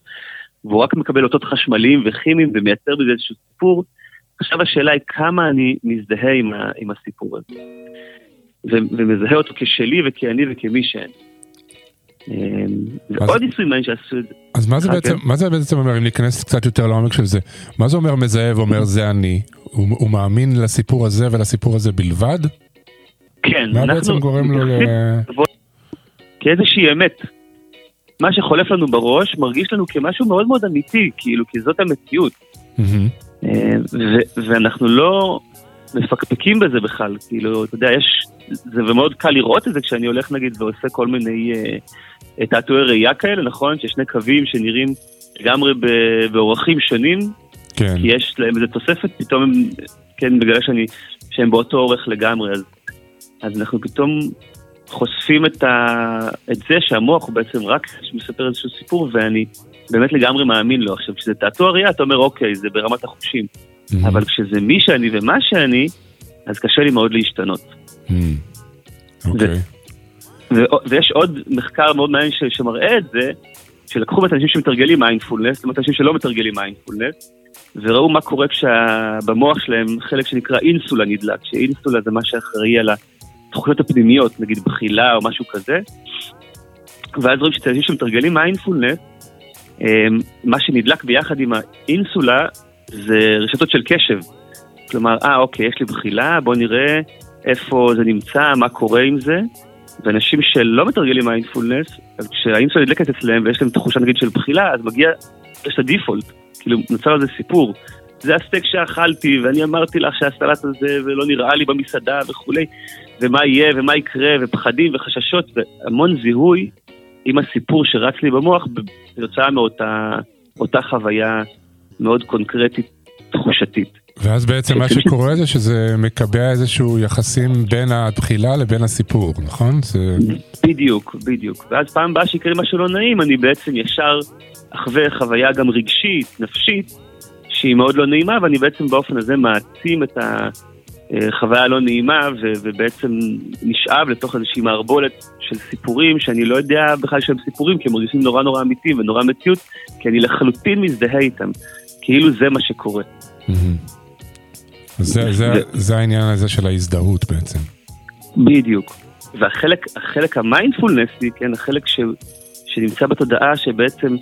והוא רק מקבל אותות חשמליים וכימיים ומייצר בזה איזשהו סיפור. עכשיו השאלה היא כמה אני מזדהה עם, ה, עם הסיפור הזה. ו- ומזהה אותו כשלי וכאני וכמי שאני. אמ, ועוד ניסוי מעניין שעשו את זה. אז מה זה בעצם. מה זה בעצם אומר, אם ניכנס קצת יותר לעומק של זה, מה זה אומר מזהה ואומר זה אני? הוא, מאמין לסיפור הזה ולסיפור הזה בלבד? כן, מה אנחנו בעצם גורם לו ל... כאיזושהי אמת. מה שחולף לנו בראש מרגיש לנו כמשהו מאוד מאוד אמיתי, כאילו, כי זאת המציאות. אה, ו- ואנחנו לא מפקפקים בזה בכלל, כאילו, אתה יודע, יש, זה מאוד קל לראות את זה כשאני הולך נגיד ועושה כל מיני אה, תעתועי ראייה כאלה, נכון? שיש שני קווים שנראים לגמרי ב- באורכים שונים, כן. כי יש להם איזה תוספת, פתאום הם, כן, בגלל שאני, שהם באותו אורך לגמרי, אז, אז אנחנו פתאום חושפים את, ה, את זה שהמוח בעצם רק מספר איזשהו סיפור, ואני באמת לגמרי מאמין לו. עכשיו, כשזה תעתוע ראייה, אתה אומר, אוקיי, זה ברמת החושים. מהמם. אבל כשזה מי שאני ומה שאני, אז קשה לי מאוד להשתנות. מהמם. אוקיי. ו- ויש עוד מחקר מאוד מעניין ש- שמראה את זה, שלקחו את האנשים שמתרגלים מיינדפולנס, זאת אומרת אנשים שלא מתרגלים מיינדפולנס, וראו מה קורה כשבמוח שלהם חלק שנקרא insula נדלק, ש insula זה מה שאחראי על התחושות הפנימיות, נגיד בחילה או משהו כזה, ואז רואים שאצל אנשים שמתרגלים מיינדפולנס, מה שנדלק ביחד עם ה insula זה רשתות של קשב. כלומר, אה, אוקיי, יש לי בחילה, בוא נראה איפה זה נמצא, מה קורה עם זה. ואנשים שלא מתרגלים מיינדפולנס, אז כשה insula נדלקת אצלם ויש להם תחושה נגיד של בחילה, אז מגיע, יש את ה default, כאילו נוצר לזה סיפור. זה הסטייק שאכלתי, ואני אמרתי לך שהסלט הזה, ולא נראה לי במסעדה וכולי, ומה יהיה ומה יקרה, ופחדים וחששות, והמון זיהוי עם הסיפור שרץ לי במוח, כתוצאה מאותה אותה חוויה מאוד קונקרטית, תחושתית. ואז בעצם מה שקורה זה שזה מקבע איזשהו יחסים בין התחילה לבין הסיפור, נכון? זה... בדיוק, בדיוק. ואז פעם הבאה שיקרה משהו לא נעים, אני בעצם ישר אחווה חוויה גם רגשית, נפשית, שהיא מאוד לא נעימה, ואני בעצם באופן הזה מעצים את החוויה הלא נעימה, ו- ובעצם נשאב לתוך איזושהי מערבולת של סיפורים שאני לא יודע בכלל שהם סיפורים, כי הם מרגישים נורא נורא אמיתיים ונורא מציאות, כי אני לחלוטין מזדהה איתם, כאילו זה מה שקורה. זה, זה, זה העניין הזה של ההזדהות בעצם. בדיוק. והחלק החלק המיינדפולנסי, כן, החלק ש, שנמצא בתודעה שבעצם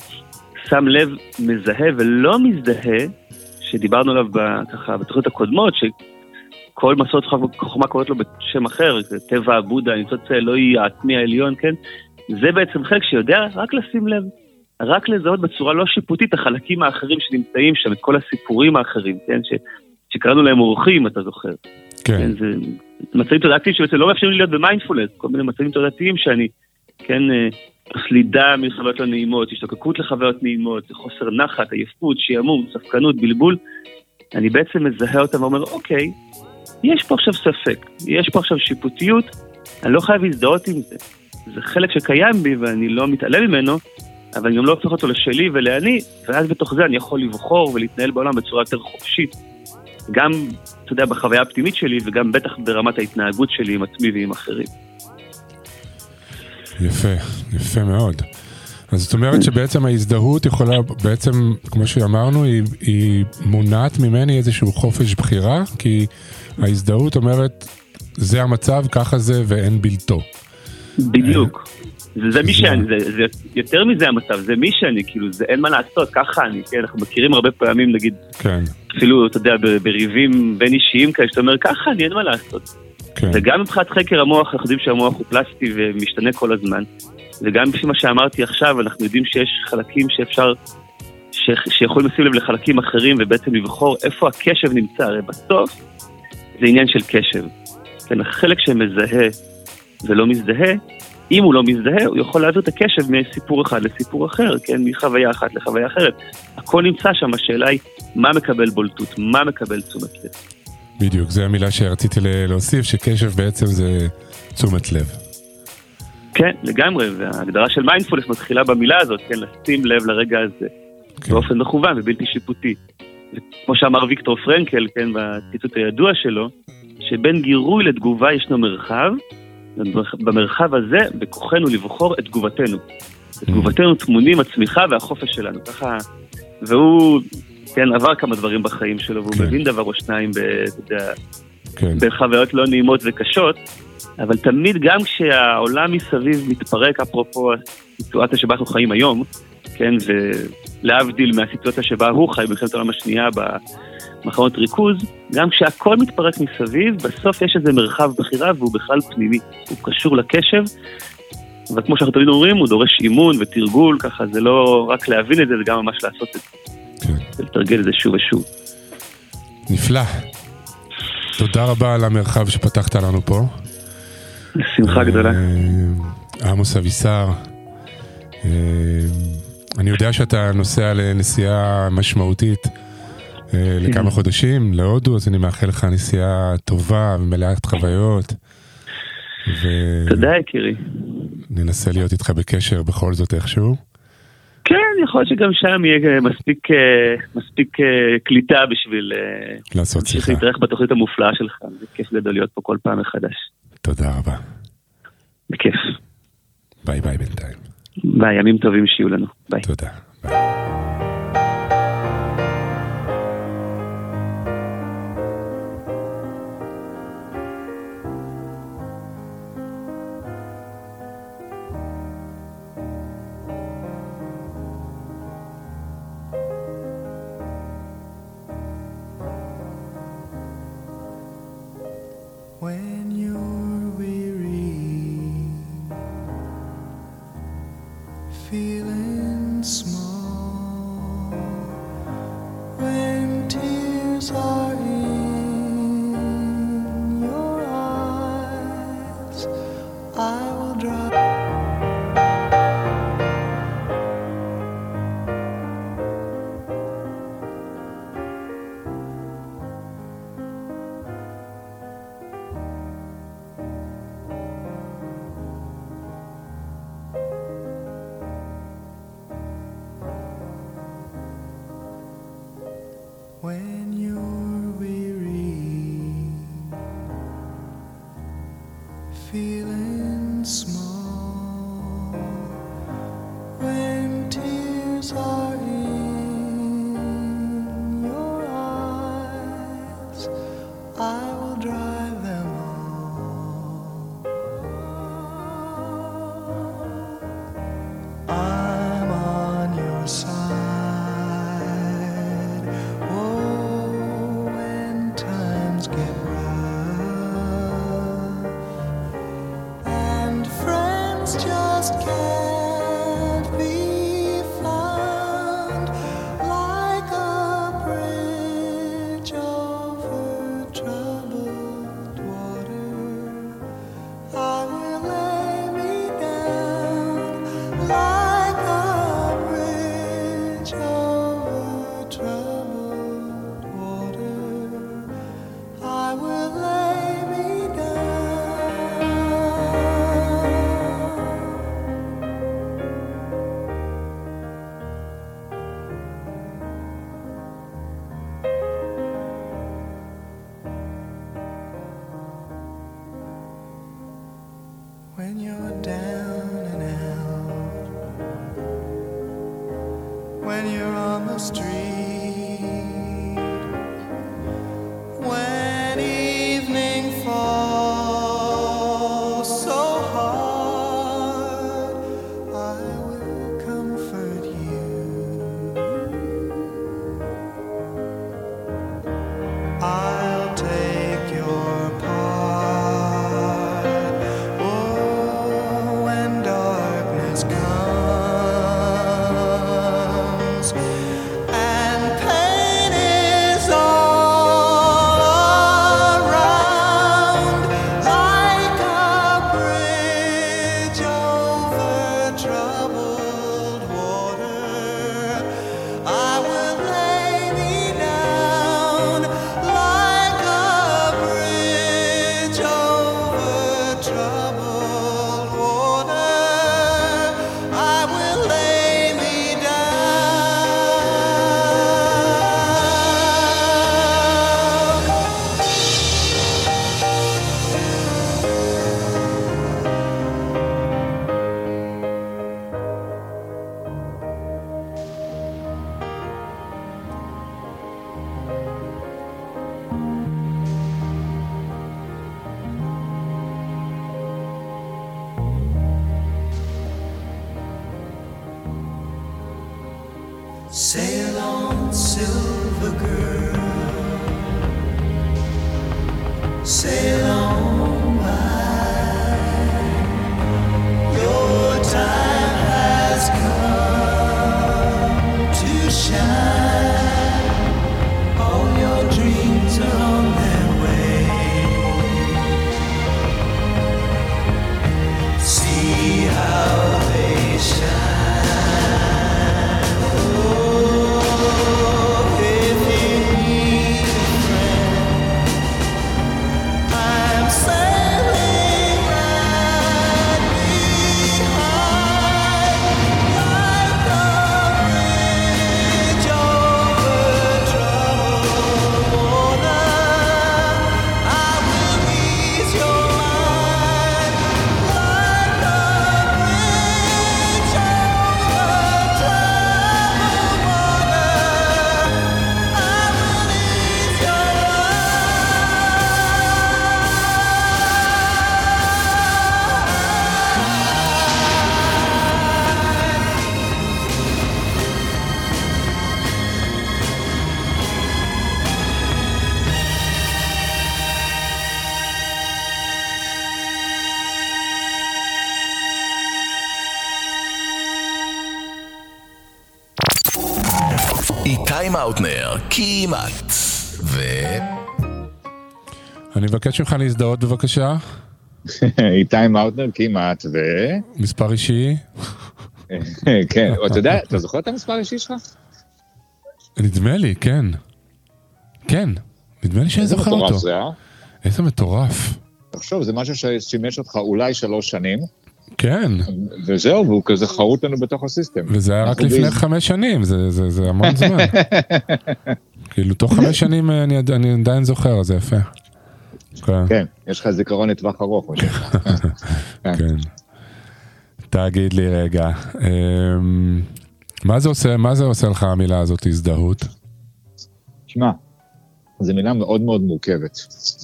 שם לב, מזהה ולא מזדהה, שדיברנו עליו ככה בתוכניות הקודמות, שכל מסורת חוכמה קוראת לו בשם אחר, טבע הבודה, ניצוץ האלוהי, העצמי העליון, כן? זה בעצם חלק שיודע רק לשים לב, רק לזהות בצורה לא שיפוטית החלקים האחרים שנמצאים שם, את כל הסיפורים האחרים, כן? ש, שקראנו להם אורחים, אתה זוכר. כן. כן זה מצבים תודעתיים שבעצם לא מאפשרים לי להיות במיינדפולנס, כל מיני מצבים תודעתיים שאני, כן, אה, סלידה מחוויות לא נעימות, השתוקקות לחוויות נעימות, חוסר נחת, עייפות, שעמום, ספקנות, בלבול. אני בעצם מזהה אותם ואומר, אוקיי, יש פה עכשיו ספק, יש פה עכשיו שיפוטיות, אני לא חייב להזדהות עם זה. זה חלק שקיים בי ואני לא מתעלם ממנו, אבל אני גם לא הופך אותו לשלי ולאני, ואז בתוך זה אני יכול לבחור ולהתנהל בעולם בצורה יותר חופשית. גם, אתה יודע, בחוויה הפנימית שלי, וגם בטח ברמת ההתנהגות שלי עם עצמי ועם אחרים. יפה, יפה מאוד. אז זאת אומרת שבעצם ההזדהות יכולה, בעצם, כמו שאמרנו, היא, היא מונעת ממני איזשהו חופש בחירה, כי ההזדהות אומרת, זה המצב, ככה זה ואין בלתו. בדיוק. זה, זה מי שאני, זה, זה יותר מזה המצב, זה מי שאני, כאילו, זה אין מה לעשות, ככה אני, כן, אנחנו מכירים הרבה פעמים, נגיד, כן. אפילו, אתה יודע, בריבים בין אישיים כאלה, שאתה אומר, ככה אני, אין מה לעשות. כן. וגם מבחינת חקר המוח, אנחנו יודעים שהמוח הוא פלסטי ומשתנה כל הזמן. וגם לפי מה שאמרתי עכשיו, אנחנו יודעים שיש חלקים שאפשר, ש, שיכולים לשים לב לחלקים אחרים ובעצם לבחור איפה הקשב נמצא. הרי בסוף זה עניין של קשב. כן, החלק שמזהה ולא מזדהה, אם הוא לא מזדהה, הוא יכול להעביר את הקשב מסיפור אחד לסיפור אחר, כן, מחוויה אחת לחוויה אחרת. הכל נמצא שם, השאלה היא מה מקבל בולטות, מה מקבל תשומת לב. בדיוק, זו המילה שרציתי להוסיף, שקשב בעצם זה תשומת לב. כן, לגמרי, וההגדרה של מיינדפולנס מתחילה במילה הזאת, כן, לשים לב לרגע הזה, כן. באופן מכוון ובלתי שיפוטי. כמו שאמר ויקטור פרנקל, כן, בציטוט הידוע שלו, שבין גירוי לתגובה ישנו מרחב, במרחב הזה בכוחנו לבחור את תגובתנו. בתגובתנו טמונים הצמיחה והחופש שלנו, ככה, והוא, כן, עבר כמה דברים בחיים שלו, והוא כן. מבין דבר או שניים, אתה יודע, כן. בחוויות לא נעימות וקשות, אבל תמיד גם כשהעולם מסביב מתפרק, אפרופו הסיטואציה שבה אנחנו חיים היום, כן, ולהבדיל מהסיטואציה שבה הוא חי במלחמת העולם השנייה במחנות ריכוז, גם כשהכל מתפרק מסביב, בסוף יש איזה מרחב בחירה והוא בכלל פנימי, הוא קשור לקשב. וכמו שאנחנו תמיד אומרים, הוא דורש אימון ותרגול, ככה זה לא רק להבין את זה, זה גם ממש לעשות את זה. כן. ולתרגל את זה שוב ושוב. נפלא. תודה רבה על המרחב שפתחת לנו פה. שמחה גדולה. אה, עמוס אבישר, אה, אני יודע שאתה נוסע לנסיעה משמעותית אה, לכמה חודשים להודו, אז אני מאחל לך נסיעה טובה ומלאת חוויות. תודה יקירי. וננסה להיות איתך בקשר בכל זאת איכשהו. כן, יכול להיות שגם שם יהיה מספיק, אה, מספיק אה, קליטה בשביל לעשות שיחה. להתארח בתוכנית המופלאה שלך. זה כיף גדול להיות פה כל פעם מחדש. תודה רבה. בכיף. ביי ביי בינתיים. ביי, ימים טובים שיהיו לנו. ביי. תודה. איתי מאוטנר, כמעט, ו... אני מבקש ממך להזדהות בבקשה. איתי מאוטנר כמעט, ו... מספר אישי. כן, אתה יודע, אתה זוכר את המספר האישי שלך? נדמה לי, כן. כן, נדמה לי שאני זוכר אותו. איזה מטורף זה, אה? איזה מטורף. תחשוב, זה משהו ששימש אותך אולי שלוש שנים. כן. וזהו, והוא כזה חרוט לנו בתוך הסיסטם. וזה היה רק לפני זה... חמש שנים, זה, זה, זה המון זמן. כאילו, תוך חמש שנים אה, אני, אני עדיין זוכר, זה יפה. כן. כן, יש לך זיכרון לטווח ארוך. כן. כן. תגיד לי רגע, אמ, מה זה עושה, מה זה עושה לך המילה הזאת הזדהות? שמע, זו מילה מאוד מאוד מורכבת.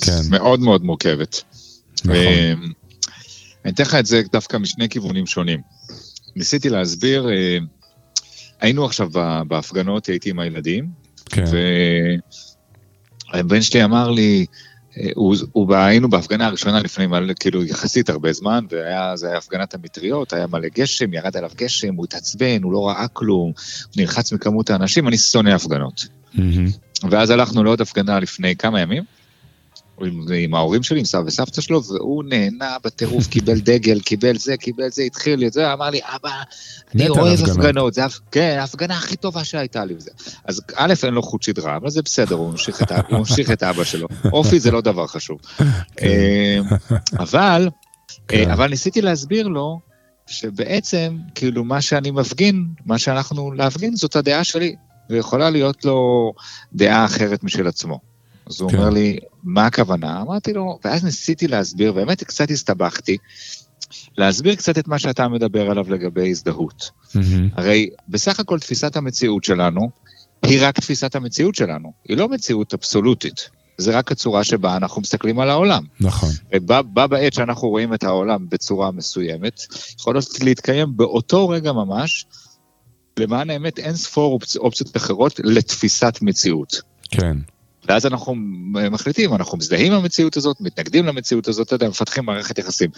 כן. מאוד מאוד מורכבת. נכון. אמ, אני אתן לך את זה דווקא משני כיוונים שונים. ניסיתי להסביר, אה, היינו עכשיו בהפגנות, הייתי עם הילדים, כן. והבן שלי אמר לי, אה, הוא, הוא, היינו בהפגנה הראשונה לפני כאילו יחסית הרבה זמן, והיה, זה היה הפגנת המטריות, היה מלא גשם, ירד עליו גשם, הוא התעצבן, הוא לא ראה כלום, הוא נלחץ מכמות האנשים, אני שונא הפגנות. מהמם. ואז הלכנו לעוד הפגנה לפני כמה ימים, עם, עם ההורים שלי, עם סבא וסבתא שלו, והוא נהנה בטירוף, קיבל דגל, קיבל זה, קיבל זה, התחיל את זה, אמר לי, אבא, אני אוהב הפגנות." זה, כן, ההפגנה הכי טובה שהייתה לי וזה. אז א', אין לו חוט שדרה, אבל זה בסדר, הוא ממשיך את, ה- הוא ממשיך את אבא שלו. אופי זה לא דבר חשוב. אה, אבל, כן. אה, אבל ניסיתי להסביר לו, שבעצם, כאילו, מה שאני מפגין, מה שאנחנו להפגין, זאת הדעה שלי, ויכולה להיות לו דעה אחרת משל עצמו. אז הוא כן. אומר לי, מה הכוונה? אמרתי לו, ואז ניסיתי להסביר, באמת קצת הסתבכתי, להסביר קצת את מה שאתה מדבר עליו לגבי הזדהות. מהמם. הרי בסך הכל תפיסת המציאות שלנו, היא רק תפיסת המציאות שלנו, היא לא מציאות אבסולוטית. זה רק הצורה שבה אנחנו מסתכלים על העולם. נכון. ובה בה בעת שאנחנו רואים את העולם בצורה מסוימת, יכול להיות להתקיים באותו רגע ממש, למען האמת אין ספור אופצ- אופציות אחרות לתפיסת מציאות. כן. ואז אנחנו מחליטים, אנחנו מזדהים עם המציאות הזאת, מתנגדים למציאות הזאת, אתה יודע, מפתחים מערכת יחסים.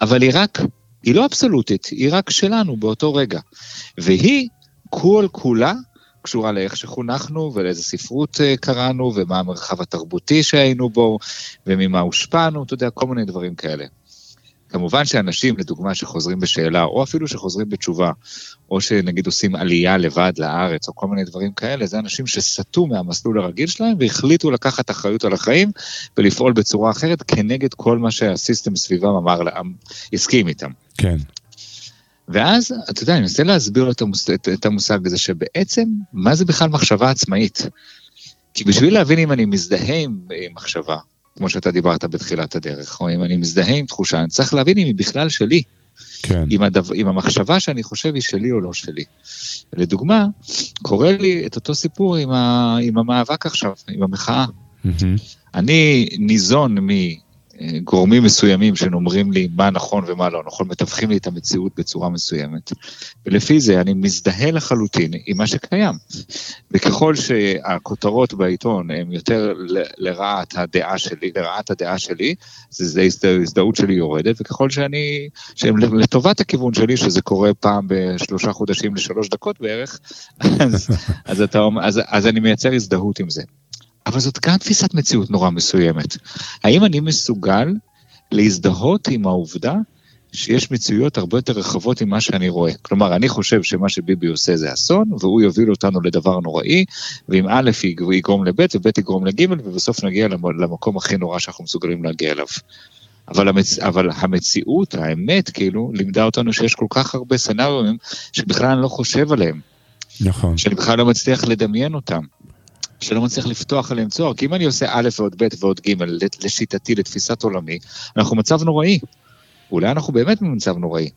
אבל היא רק, היא לא אבסולוטית, היא רק שלנו באותו רגע. והיא כל כולה קשורה לאיך שחונכנו ולאיזה ספרות אה, קראנו ומה המרחב התרבותי שהיינו בו וממה הושפענו, אתה יודע, כל מיני דברים כאלה. כמובן שאנשים, לדוגמה, שחוזרים בשאלה, או אפילו שחוזרים בתשובה, או שנגיד עושים עלייה לבד לארץ, או כל מיני דברים כאלה, זה אנשים שסטו מהמסלול הרגיל שלהם והחליטו לקחת אחריות על החיים ולפעול בצורה אחרת כנגד כל מה שהסיסטם סביבם אמר הסכים איתם. כן. ואז, אתה יודע, אני מנסה להסביר לו את, המוס, את, את המושג הזה, שבעצם, מה זה בכלל מחשבה עצמאית? כי בשביל להבין אם אני מזדהה עם מחשבה, כמו שאתה דיברת בתחילת הדרך, או אם אני מזדהה עם תחושה, אני צריך להבין אם היא בכלל שלי. כן. אם, הדבר, אם המחשבה שאני חושב היא שלי או לא שלי. לדוגמה, קורה לי את אותו סיפור עם, ה, עם המאבק עכשיו, עם המחאה. מהמם. אני ניזון מגורמים מסוימים שאומרים לי מה נכון ומה לא נכון, מתווכים לי את המציאות בצורה מסוימת. ולפי זה אני מזדהה לחלוטין עם מה שקיים. וככל שהכותרות בעיתון הן יותר לרעת הדעה שלי, לרעת הדעה שלי, זה, זה הזדה- הזדהות שלי יורדת, וככל שאני, שהן לטובת הכיוון שלי, שזה קורה פעם בשלושה חודשים לשלוש דקות בערך, אז, אז, אתה, אז, אז אני מייצר הזדהות עם זה. אבל זאת גם תפיסת מציאות נורא מסוימת. האם אני מסוגל להזדהות עם העובדה שיש מציאויות הרבה יותר רחבות ממה שאני רואה? כלומר, אני חושב שמה שביבי עושה זה אסון, והוא יוביל אותנו לדבר נוראי, ואם א' יג- יגרום לב' וב' יגרום לג', ובסוף נגיע למ- למקום הכי נורא שאנחנו מסוגלים להגיע אליו. אבל, המצ... אבל המציאות, האמת, כאילו, לימדה אותנו שיש כל כך הרבה סצנריונים שבכלל אני לא חושב עליהם. נכון. שאני בכלל לא מצליח לדמיין אותם. שלא מצליח לפתוח עליהם צוהר, כי אם אני עושה א' ועוד ב' ועוד ג', לשיטתי, לתפיסת עולמי, אנחנו במצב נוראי. אולי אנחנו באמת במצב נוראי,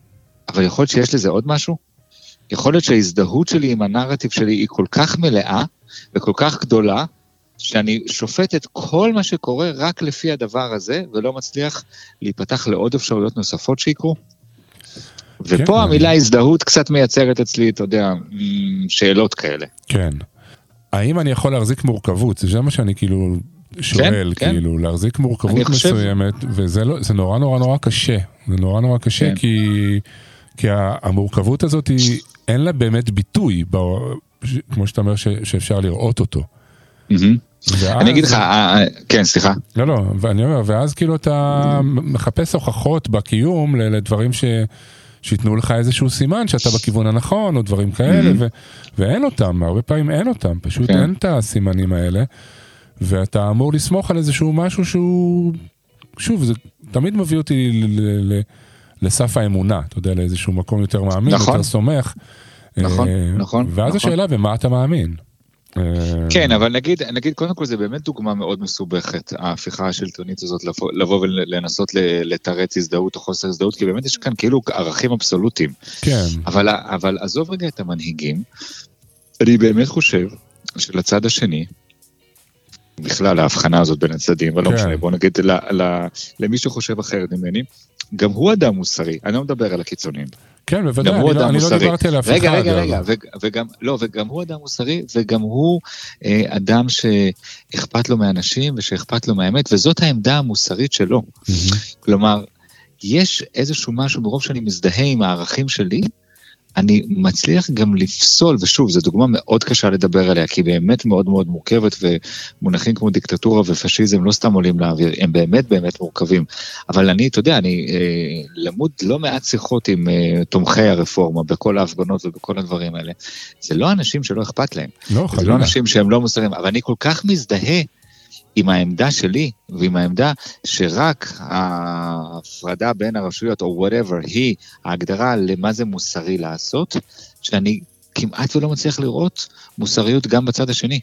אבל יכול להיות שיש לזה עוד משהו? יכול להיות שההזדהות שלי עם הנרטיב שלי היא כל כך מלאה וכל כך גדולה, שאני שופט את כל מה שקורה רק לפי הדבר הזה, ולא מצליח להיפתח לעוד אפשרויות נוספות שיקרו. ופה כן. המילה הזדהות קצת מייצרת אצלי, אתה יודע, שאלות כאלה. כן. האם אני יכול להחזיק מורכבות? זה מה שאני כאילו שואל, כן. כאילו, להחזיק מורכבות חושב- מסוימת, וזה לא, זה נורא נורא נורא קשה. זה נורא נורא קשה, כן. כי, כי המורכבות הזאת, היא, אין לה באמת ביטוי, ב, ש, כמו שאתה אומר, ש, שאפשר לראות אותו. ואז, אני אגיד לך, אה, אה, כן, סליחה. לא, לא, ואני אומר, ואז כאילו אתה מחפש הוכחות בקיום לדברים ש... שייתנו לך איזשהו סימן שאתה בכיוון הנכון, או דברים כאלה, ו... ואין אותם, הרבה פעמים אין אותם, פשוט כן. אין את הסימנים האלה, ואתה אמור לסמוך על איזשהו משהו שהוא, שוב, זה תמיד מביא אותי ל... ל... ל... לסף האמונה, אתה יודע, לאיזשהו מקום יותר מאמין, נכון. יותר סומך. נכון, אה, נכון, ואז נכון. השאלה, במה אתה מאמין? אה, כן, אבל נגיד, נגיד, קודם כל זה באמת דוגמה מאוד מסובכת, ההפיכה השלטונית הזאת, לבוא, לבוא ולנסות לתרץ הזדהות או חוסר הזדהות, כי באמת יש כאן כאילו ערכים אבסולוטיים. כן. אבל, אבל עזוב רגע את המנהיגים, אני באמת חושב שלצד השני, בכלל ההבחנה הזאת בין הצדדים, אבל לא כן. משנה, בוא נגיד ל, ל, למי שחושב אחרת ממני, גם הוא אדם מוסרי, אני לא מדבר על הקיצונים. כן, בוודאי, אני לא- אני לא. דיברתי על אף אחד. רגע, רגע, רגע, וגם, לא, וגם הוא אדם מוסרי, וגם הוא אה, אדם שאכפת לו מאנשים ושאכפת לו מהאמת, וזאת העמדה המוסרית שלו. כלומר, יש איזשהו משהו, ברוב שאני מזדהה עם הערכים שלי, אני מצליח גם לפסול, ושוב, זו דוגמה מאוד קשה לדבר עליה, כי היא באמת מאוד מאוד מורכבת, ומונחים כמו דיקטטורה ופשיזם לא סתם עולים לאוויר, הם באמת באמת מורכבים. אבל אני, אתה יודע, אני אה, למוד לא מעט שיחות עם אה, תומכי הרפורמה בכל ההפגנות ובכל הדברים האלה. זה לא אנשים שלא אכפת להם. לא, זה לא חלילה. אנשים שהם לא מוסריים, אבל אני כל כך מזדהה עם העמדה שלי ועם העמדה שרק ההפרדה בין הרשויות או וואטאבר היא ההגדרה למה זה מוסרי לעשות, שאני כמעט ולא מצליח לראות מוסריות גם בצד השני.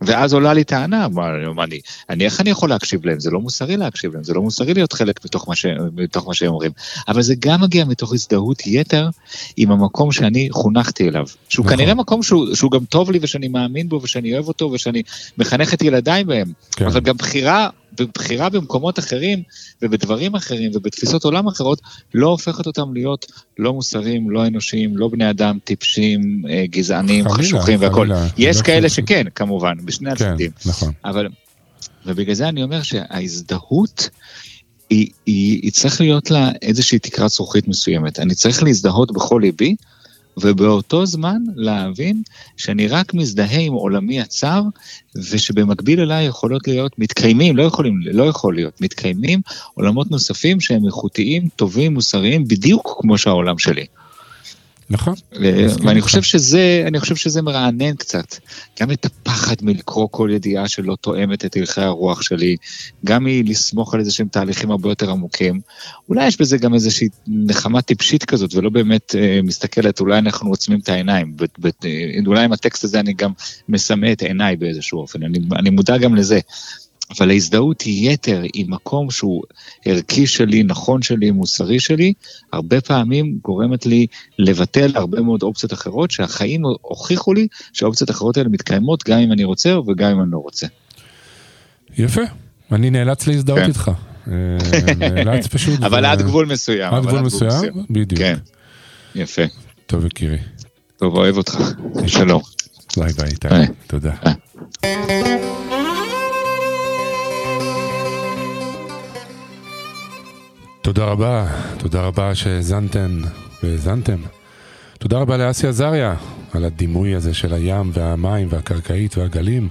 ואז עולה לי טענה, מה, אני, אני, איך אני יכול להקשיב להם? זה לא מוסרי להקשיב להם, זה לא מוסרי להיות חלק מתוך מה, ש, מתוך מה שהם אומרים. אבל זה גם מגיע מתוך הזדהות יתר עם המקום שאני חונכתי אליו. שהוא נכון. כנראה מקום שהוא, שהוא גם טוב לי ושאני מאמין בו ושאני אוהב אותו ושאני מחנך את ילדיי בהם. כן. אבל גם בחירה, בחירה במקומות אחרים ובדברים אחרים ובתפיסות עולם אחרות לא הופכת אותם להיות לא מוסריים, לא אנושיים, לא בני אדם טיפשים, אה, גזענים, חלילה, חשוכים. חלילה. יש לא כאלה שכן, כמובן, בשני כן, הצדדים. נכון. אבל, ובגלל זה אני אומר שההזדהות, היא, היא, היא צריך להיות לה איזושהי תקרת זכוכית מסוימת. אני צריך להזדהות בכל ליבי, ובאותו זמן להבין שאני רק מזדהה עם עולמי הצר, ושבמקביל אליי יכולות להיות, מתקיימים, לא יכולים, לא יכול להיות, מתקיימים עולמות נוספים שהם איכותיים, טובים, מוסריים, בדיוק כמו שהעולם שלי. נכון. מסכים ואני. חושב שזה, אני חושב שזה מרענן קצת. גם את הפחד מלקרוא כל ידיעה שלא תואמת את הלכי הרוח שלי, גם מלסמוך על איזה שהם תהליכים הרבה יותר עמוקים. אולי יש בזה גם איזושהי נחמה טיפשית כזאת, ולא באמת אה, מסתכלת, אולי אנחנו עוצמים את העיניים. ב- ב- אה, אולי עם הטקסט הזה אני גם מסמא את עיניי באיזשהו אופן, אני, אני מודע גם לזה. אבל ההזדהות היא יתר, היא מקום שהוא ערכי שלי, נכון שלי, מוסרי שלי, הרבה פעמים גורמת לי לבטל הרבה מאוד אופציות אחרות, שהחיים הוכיחו לי שהאופציות האחרות האלה מתקיימות גם אם אני רוצה וגם אם אני לא רוצה. יפה. אני נאלץ להזדהות כן. איתך. אה, נאלץ פשוט. אבל ו- עד גבול מסוים. עד גבול מסוים? בדיוק. כן, יפה. טוב, יקירי. טוב, אוהב אותך. שלום. ביי ביי, איתי. תודה. תודה רבה, תודה רבה שהאזנתן והאזנתם. תודה רבה לאסי עזריה על הדימוי הזה של הים והמים והקרקעית והגלים.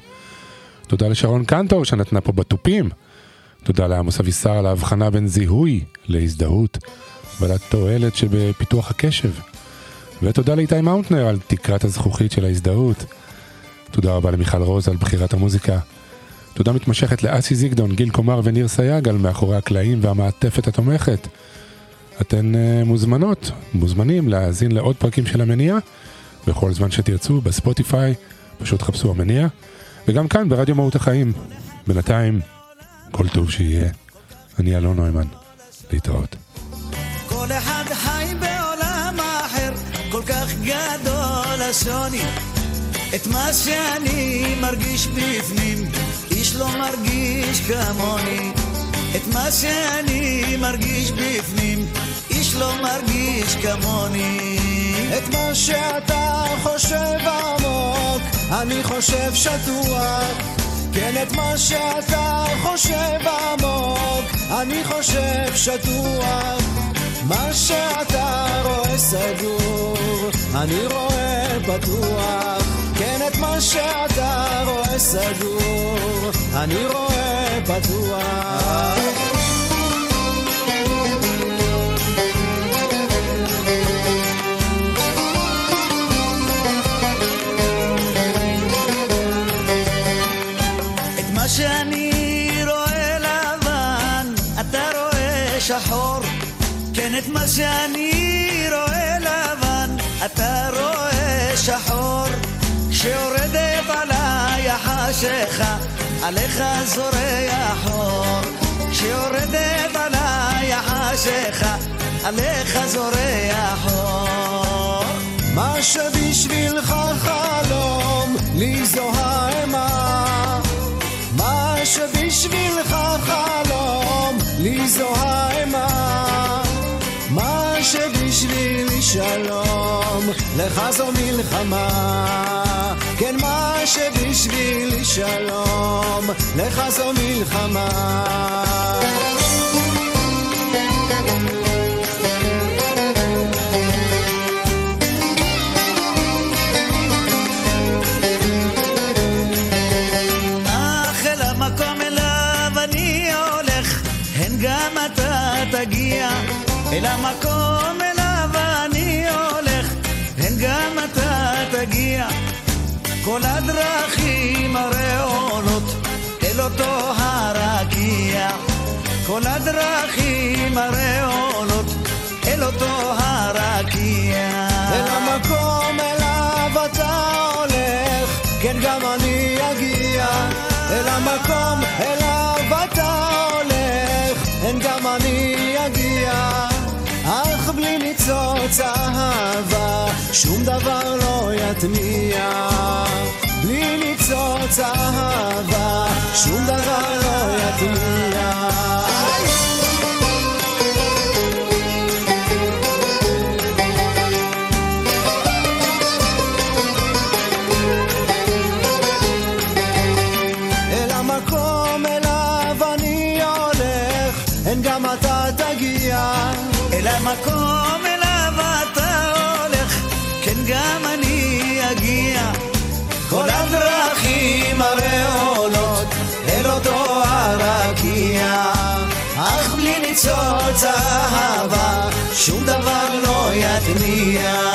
תודה לשרון קנטור שנתנה פה בתופים. תודה לעמוס אבישר על ההבחנה בין זיהוי להזדהות ועל התועלת שבפיתוח הקשב. ותודה לאיתי מאונטנר על תקרת הזכוכית של ההזדהות. תודה רבה למיכל רוז על בחירת המוזיקה. תודה מתמשכת לאסי זיגדון, גיל קומר וניר סייג על מאחורי הקלעים והמעטפת התומכת. אתן uh, מוזמנות, מוזמנים להאזין לעוד פרקים של המניע בכל זמן שתרצו בספוטיפיי, פשוט חפשו המניע, וגם כאן ברדיו מהות החיים. בינתיים, כל טוב שיהיה. אני אלון נוימן. להתראות. כל אחד חי בעולם אחר, כל כך גדול השוני. את מה שאני מרגיש בפנים, לא מרגיש כמוני. את מה שאני מרגיש בפנים, איש לא מרגיש כמוני. את מה שאתה חושב עמוק, אני חושב שטוח. כן, את מה שאתה חושב עמוק, אני חושב שטוח. מה שאתה רואה סגור, אני רואה פתוח. כן, את מה שאתה רואה סגור, אני רואה פתוח. את חשיכה, עליך זורח אור. כשיורדת עליי החשיכה, עליך זורח אור. מה שבשבילך חלום, לי זו האימה. מה שבשבילך חלום, לי זו האימה. מה שבשבילי שלום, לך זו מלחמה. כן, מה שבשבילי שלום, לך זו מלחמה. כל הדרכים הרי עולות אל אותו הרקיע. אל המקום אליו אתה הולך, כן גם אני אגיע. אל המקום אליו אתה הולך, כן גם אני אגיע. אך בלי ניצוץ אהבה, שום דבר לא יתניע. בלי ניצוץ אהבה, שום דבר לא יתניע. המקום אליו אתה הולך, כן גם אני אגיע. כל הדרכים הרי עולות אל אותו הרקיע. אך בלי ניצוץ אהבה, שום דבר לא יתניע.